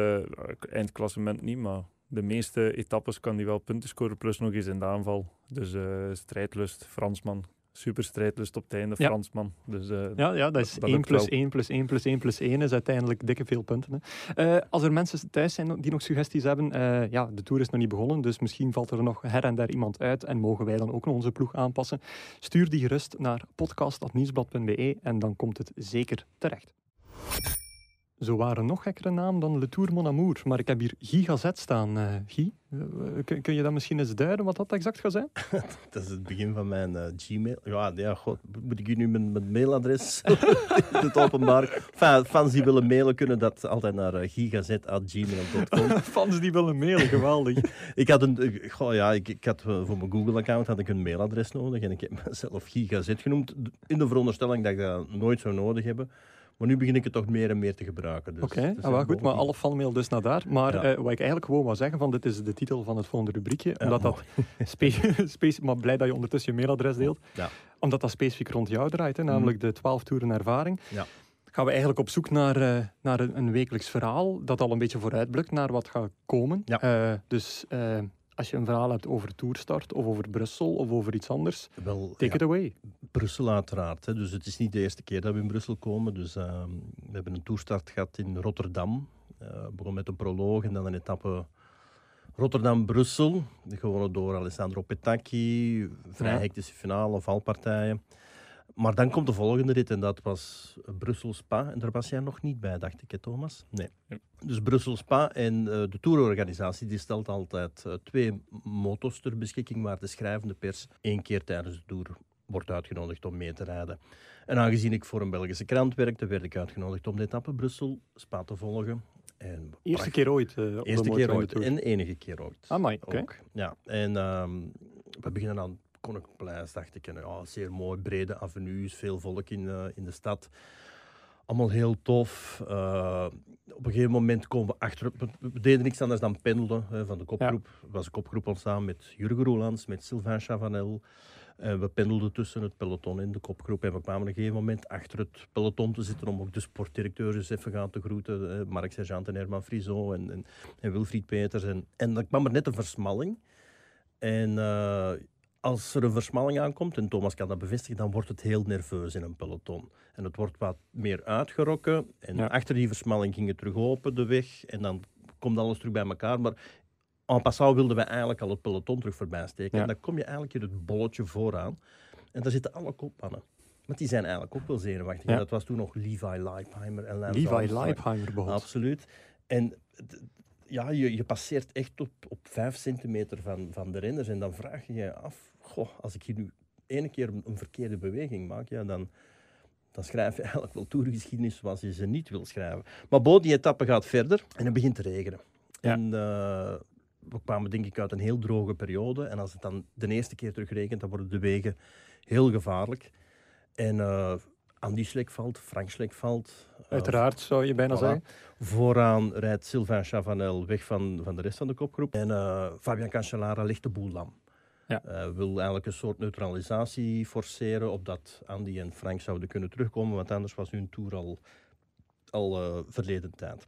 eindklassement niet, maar de meeste etappes kan hij wel punten scoren, plus nog eens in de aanval. Dus strijdlust, Fransman, super strijdlust op het einde, Ja. Fransman. Dus, uh, Ja, ja dat is dat 1 lukt plus wel. 1 plus 1 plus 1 plus 1 is uiteindelijk dikke veel punten. Hè. Eh, als er mensen thuis zijn die nog suggesties hebben, eh, ja, de Tour is nog niet begonnen, dus misschien valt er nog her en der iemand uit en mogen wij dan ook nog onze ploeg aanpassen. Stuur die gerust naar podcast.nieuwsblad.be en dan komt het zeker terecht. Zo waren nog gekkere naam dan Le Tour Mon Amour, maar ik heb hier Guy Gazet staan. Eh, Guy, eh, kun, kun je dat misschien eens duiden wat dat exact gaat zijn? (laughs) Dat is het begin van mijn eh, Gmail. Ja, ja, god, moet ik u nu mijn, mijn mailadres in (laughs) (laughs) het openbaar? Enfin, fans die willen mailen kunnen dat altijd naar uh, gigazet.gmail.com. Fans die willen mailen, geweldig. ik had, een, eh, goh, ja, ik, ik had uh, voor mijn Google-account had ik een mailadres nodig en ik heb mezelf Gigazet genoemd in de veronderstelling dat ik dat nooit zou nodig hebben. Maar nu begin ik het toch meer en meer te gebruiken. Dus, Oké, dus ah, ja, goed, maar alle fanmail dus naar daar. Maar Ja. eh, wat ik eigenlijk gewoon wou zeggen, van dit is de titel van het volgende rubriekje, Ja, omdat dat (laughs) (laughs) maar blij dat je ondertussen je mailadres deelt, Ja. omdat dat specifiek rond jou draait, hè, namelijk de 12 toeren ervaring. Ja. Gaan we eigenlijk op zoek naar, eh, naar een, een wekelijks verhaal dat al een beetje vooruitblikt naar wat gaat komen. Ja. Eh, dus als je een verhaal hebt over Tourstart of over Brussel of over iets anders, Wel, take ja, it away. Brussel uiteraard. Hè. Dus het is niet de eerste keer dat we in Brussel komen. Dus, ehm, we hebben een toerstart gehad in Rotterdam. Eh begon met een proloog en dan een etappe Rotterdam-Brussel. Gewonnen door Alessandro Petacchi. Vrij Ja. hectische finale, valpartijen. Maar dan komt de volgende rit en dat was Brussel-Spa. En daar was jij nog niet bij, dacht ik, hè, Thomas? Nee. Ja. Dus Brussel-Spa en eh, de tourorganisatie die stelt altijd eh, twee motos ter beschikking waar de schrijvende pers één keer tijdens de tour wordt uitgenodigd om mee te rijden. En aangezien ik voor een Belgische krant werkte, werd ik uitgenodigd om de etappe Brussel-Spa te volgen. En Eerste keer ooit. eh, op de Eerste keer ooit Tour. en enige keer ooit. Amai, oké. Ja, en ehm, we beginnen aan Koninkplein, dacht ik. En, ja, zeer mooi, brede avenues, veel volk in, eh, in de stad. Allemaal heel tof. Eh, op een gegeven moment komen we achter. We, deden niks anders dan pendelen hè, van de kopgroep. Er was een kopgroep ontstaan met Jurgen Roelands, met Sylvain Chavanel. En we pendelden tussen het peloton en de kopgroep. En we kwamen op een gegeven moment achter het peloton te zitten om ook de sportdirecteurs eens even gaan te groeten. hè. Mark Sergeant en Herman Friso en, en, en Wilfried Peters. En, en dan kwam er net een versmalling. En eh, als er een versmalling aankomt, en Thomas kan dat bevestigen, dan wordt het heel nerveus in een peloton. En het wordt wat meer uitgerokken. En Ja. achter die versmalling ging het terug open, de weg. En dan komt alles terug bij elkaar. Maar en passant wilden we eigenlijk al het peloton terug voorbij steken. Ja. En dan kom je eigenlijk in het bolletje vooraan. En daar zitten alle kopmannen. Want die zijn eigenlijk ook wel zenuwachtig. Ja. Dat was toen nog Levi Leipheimer en Lance Levi. Leipheimer bijvoorbeeld. Absoluut. En ja, je, je passeert echt op, op vijf centimeter van, van de renners. En dan vraag je je af, goh, als ik hier nu ene keer een, verkeerde beweging maak, ja, dan, dan schrijf je eigenlijk wel toergeschiedenis zoals je ze niet wil schrijven. Maar bo, die etappe gaat verder en het begint te regenen. En uh, we kwamen denk ik uit een heel droge periode. En als het dan de eerste keer terugregent, dan worden de wegen heel gevaarlijk. En uh, Andy Schlek valt, Frank Schlek valt. Uh, Uiteraard, zou je bijna zeggen. Vooraan rijdt Sylvain Chavanel weg van, van de rest van de kopgroep. En Fabian Cancellara ligt de boel lam. Ja. Uh, wil eigenlijk een soort neutralisatie forceren, opdat Andy en Frank zouden kunnen terugkomen, want anders was hun tour al, al verleden tijd.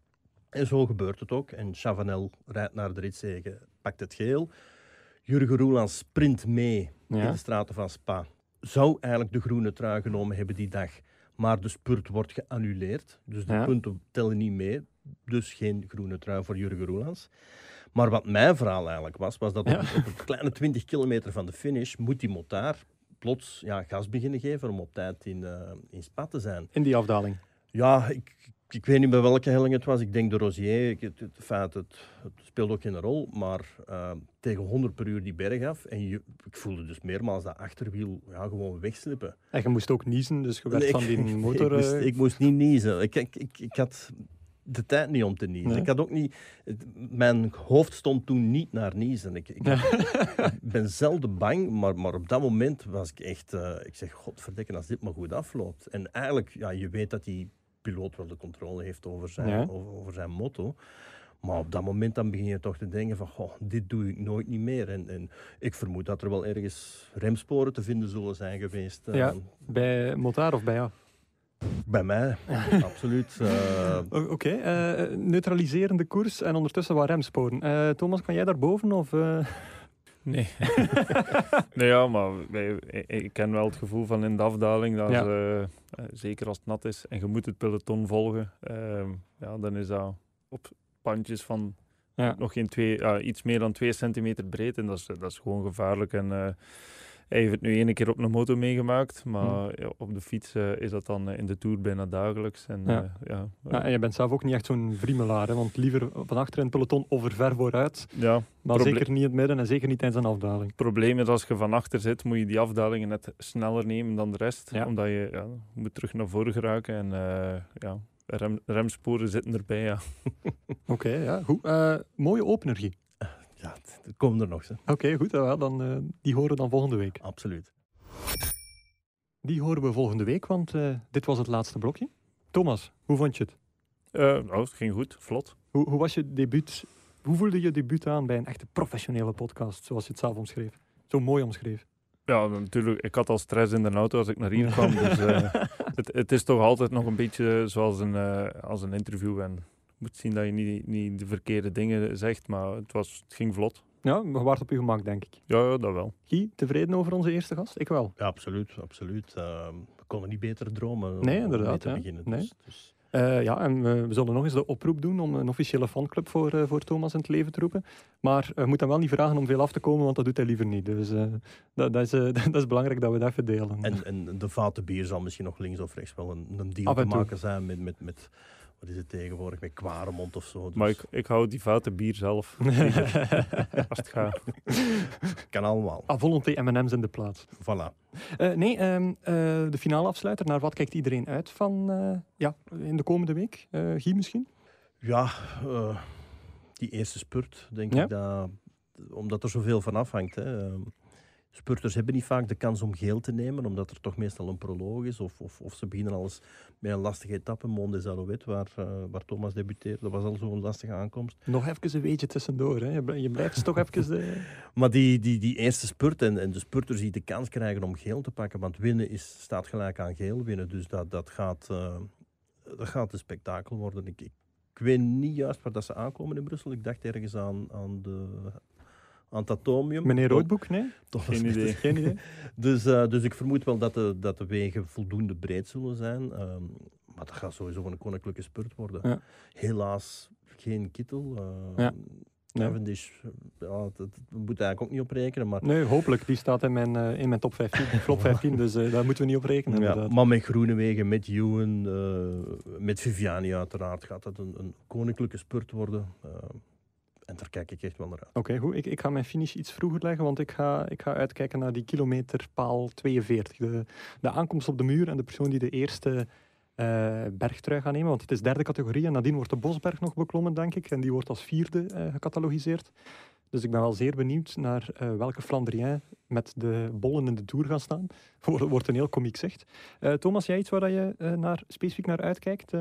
En zo gebeurt het ook. En Chavanel rijdt naar de ritzegen, pakt het geel. Jurgen Roeland sprint mee in de straten van Spa. Zou eigenlijk de groene trui genomen hebben die dag. Maar de spurt wordt geannuleerd. Dus de punten tellen niet mee. Dus geen groene trui voor Jurgen Roelands. Maar wat mijn verhaal eigenlijk was, was dat op, een kleine 20 kilometer van de finish moet die motaar plots ja, gas beginnen geven om op tijd in, uh, in Spa te zijn. In die afdaling? Ja, ik, ik weet niet bij welke helling het was. Ik denk de Rosier. Het, het, het, het, speelde ook geen rol. Maar uh, tegen 100 per uur die berg af. En je, ik voelde dus meermaals dat achterwiel ja, gewoon wegslippen. En je moest ook niezen, dus je werd van die motor... Ik moest, ik moest niet niezen. Ik, ik, ik, ik, had de tijd niet om te niezen. Ik had ook niet... Mijn hoofd stond toen niet naar niezen. Ik, (laughs) ik, ben zelden bang, maar, maar op dat moment was ik echt... Uh, ik zeg, godverdikke, als dit maar goed afloopt. En eigenlijk, ja, je weet dat die piloot wel de controle heeft over zijn, over, over, zijn motto. Maar op dat moment dan begin je toch te denken van, goh, dit doe ik nooit niet meer. En, en ik vermoed dat er wel ergens remsporen te vinden zullen zijn geweest. Ja, uh, bij Motar of bij jou? Bij mij, (laughs) absoluut. Uh... Oké, okay, uh, neutraliserende koers en ondertussen wat remsporen. Uh, Thomas, kan jij daar boven? Of, (laughs) Nee. (laughs) nee, ja, maar ik ken wel het gevoel van in de afdaling, dat ja. zeker als het nat is en je moet het peloton volgen, ehm, ja, dan is dat op pandjes van ja. nog geen twee, iets meer dan twee centimeter breed en dat is, dat is gewoon gevaarlijk. En hij heeft het nu ene keer op een motor meegemaakt, maar hm. ja, op de fiets uh, is dat dan uh, in de Tour bijna dagelijks. En, ja. Uh, ja, ja, en je bent zelf ook niet echt zo'n vriemelaar, hè? want liever van achter in het peloton of er ver vooruit, ja, maar zeker niet in het midden en zeker niet tijdens een afdaling. Het probleem is als je van achter zit, moet je die afdalingen net sneller nemen dan de rest, omdat je ja, moet terug naar voren geraken en ja, rem, remsporen zitten erbij. Ja. (laughs) Oké, okay, ja, goed. mooie opener, ja, het komen er nog. Oké, goed. Dan, uh, die horen dan volgende week. Absoluut. Die horen we volgende week, want uh, dit was het laatste blokje. Thomas, hoe vond je het? Uh, nou, het ging goed, vlot. Hoe, hoe was je debuut? Hoe voelde je debuut aan bij een echte professionele podcast, zoals je het zelf omschreef? Zo mooi omschreef. Ja, natuurlijk. Ik had al stress in de auto als ik naar hier kwam. dus (laughs) het, het, is toch altijd nog een beetje zoals een, als een interview. En moet zien dat je niet, niet de verkeerde dingen zegt, maar het, was, het ging vlot. Ja, we waren op je gemak, denk ik. Ja, ja, dat wel. Guy, tevreden over onze eerste gast? Ik wel. Ja, absoluut. absoluut. Uh, we konden niet beter dromen nee, inderdaad, te beginnen. Nee. Dus, dus. Uh, ja, en we zullen nog eens de oproep doen om een officiële fanclub voor, uh, voor Thomas in het leven te roepen. Maar we moeten hem wel niet vragen om veel af te komen, want dat doet hij liever niet. Dus uh, dat, dat, is, (laughs) dat is belangrijk dat we dat even delen. En, en de vaten bier zal misschien nog links of rechts wel een, een deal te maken zijn met, met, met wat is het tegenwoordig, met Kwaremond of zo. Dus. Maar ik, ik hou die foute bier zelf. (laughs) Als het gaat. Kan allemaal. Ah, volonté M&M's in de plaats. Voilà. Uh, nee, um, uh, de finale afsluiter. Naar wat kijkt iedereen uit van uh, ja, in de komende week? Guy misschien? Ja, die eerste spurt, denk ja? ik. Dat, omdat er zoveel van afhangt. Hè. Spurters hebben niet vaak de kans om geel te nemen, omdat er toch meestal een proloog is. Of, of, of ze beginnen alles met een lastige etappe, Mont des Alouettes, waar, uh, waar Thomas debuteerde. Dat was al zo'n lastige aankomst. Nog even een beetje tussendoor. Hè? Je, je blijft toch even... De... (laughs) maar die, die, die eerste spurt en, en de spurters die de kans krijgen om geel te pakken, want winnen is, staat gelijk aan geel winnen. Dus dat, dat, gaat, uh, dat gaat een spektakel worden. Ik, ik, ik weet niet juist waar dat ze aankomen in Brussel. Ik dacht ergens aan, aan de aan het atomium. Meneer Roodboek, nee? Toch geen idee. Geen idee. (laughs) dus, uh, dus ik vermoed wel dat de, dat de wegen voldoende breed zullen zijn. Um, maar dat gaat sowieso een koninklijke spurt worden. Ja. Helaas geen kittel. Uh, ja. Cavendish, ja, dat, dat moet eigenlijk ook niet op rekenen. Maar... Nee, hopelijk. Die staat in mijn, uh, in mijn top 15, flop (laughs) 15, dus uh, daar moeten we niet op rekenen. Ja, maar met Groenewegen, met Ewan, uh, met Viviani uiteraard, gaat dat een, een koninklijke spurt worden daar kijk ik echt wel naar uit. Oké, goed. Ik, ik ga mijn finish iets vroeger leggen, want ik ga, ik ga uitkijken naar die kilometerpaal 42. De, de aankomst op de muur en de persoon die de eerste uh, bergtrui gaat nemen. Want het is derde categorie en nadien wordt de Bosberg nog beklommen, denk ik. En die wordt als vierde uh, gecatalogiseerd. Dus ik ben wel zeer benieuwd naar uh, welke Flandrien met de bollen in de Tour gaan staan. (laughs) Wordt een heel komiek zicht. Thomas, jij iets waar je naar, specifiek naar uitkijkt?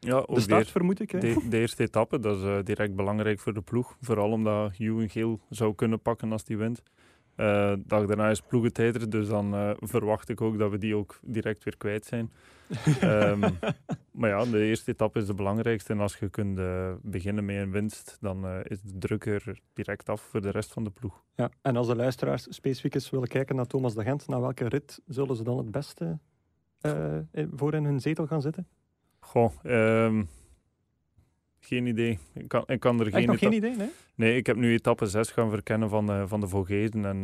Ja, de start de, vermoed ik. Hè? De, de, eerste etappe, dat is uh, direct belangrijk voor de ploeg. Vooral omdat Hugh Geel zou kunnen pakken als hij wint. Uh, dag daarna is ploegentijd dus dan uh, verwacht ik ook dat we die ook direct weer kwijt zijn. um, (laughs) maar ja, de eerste etappe is de belangrijkste. En als je kunt beginnen met een winst, dan is de druk er direct af voor de rest van de ploeg. Ja, en als de luisteraars specifiek eens willen kijken naar Thomas de Gent, naar welke rit zullen ze dan het beste voor in hun zetel gaan zitten? Goh, um, geen idee. Ik kan, ik kan er geen, nog geen idee, nee? Nee, ik heb nu etappe 6 gaan verkennen van, uh, van de Vogesen. En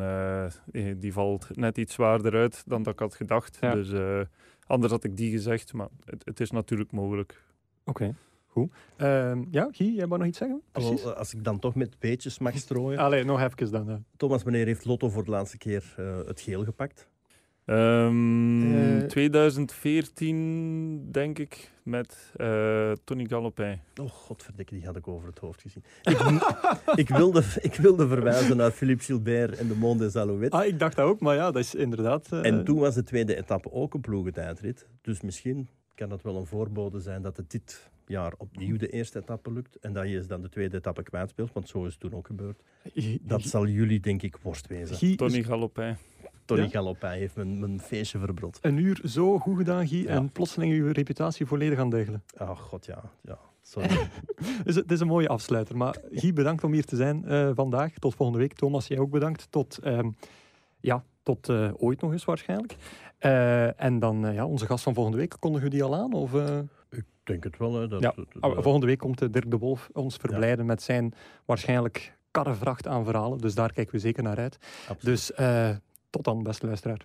uh, die valt net iets zwaarder uit dan dat ik had gedacht. Ja. Dus uh, anders had ik die gezegd, maar het, het is natuurlijk mogelijk. Oké. Okay. Goed. Uh, ja, Guy, jij wou nog iets zeggen? Precies. als ik dan toch met beetjes mag strooien. Allee, nog even dan. Thomas, meneer heeft Lotto voor de laatste keer het geel gepakt. Um, uh, 2014, denk ik, met uh, Tony Galopin. Oh, godverdikke, die had ik over het hoofd gezien. Ik, (laughs) ik, wilde, ik wilde verwijzen naar Philippe Gilbert en de Monde des Alouettes. Ah, ik dacht dat ook, maar ja, dat is inderdaad... Uh... En toen was de tweede etappe ook een ploegentijdrit. Dus misschien kan dat wel een voorbode zijn dat het dit jaar opnieuw de eerste etappe lukt en dat je dan de tweede etappe kwijtspeelt, want zo is het toen ook gebeurd. Dat zal jullie, denk ik, worst wezen. Tony Galopin. Tony ja. Galopin heeft mijn, mijn feestje verbrod. Een uur zo goed gedaan, Guy, en plotseling uw reputatie volledig aan degelen. Oh god, ja. ja. dus (laughs) het is een mooie afsluiter. Maar Guy, bedankt om hier te zijn uh, vandaag. Tot volgende week. Thomas, jij ook bedankt. Tot, uh, ja, tot uh, ooit nog eens waarschijnlijk. Uh, en dan ja, onze gast van volgende week. Kondigen we die al aan? Of, Ik denk het wel. Hè, dat, ja. dat, volgende week komt Dirk de Wolf ons verblijden ja. met zijn waarschijnlijk karrevracht aan verhalen. Dus daar kijken we zeker naar uit. Absoluut. Dus tot dan, beste luisteraar.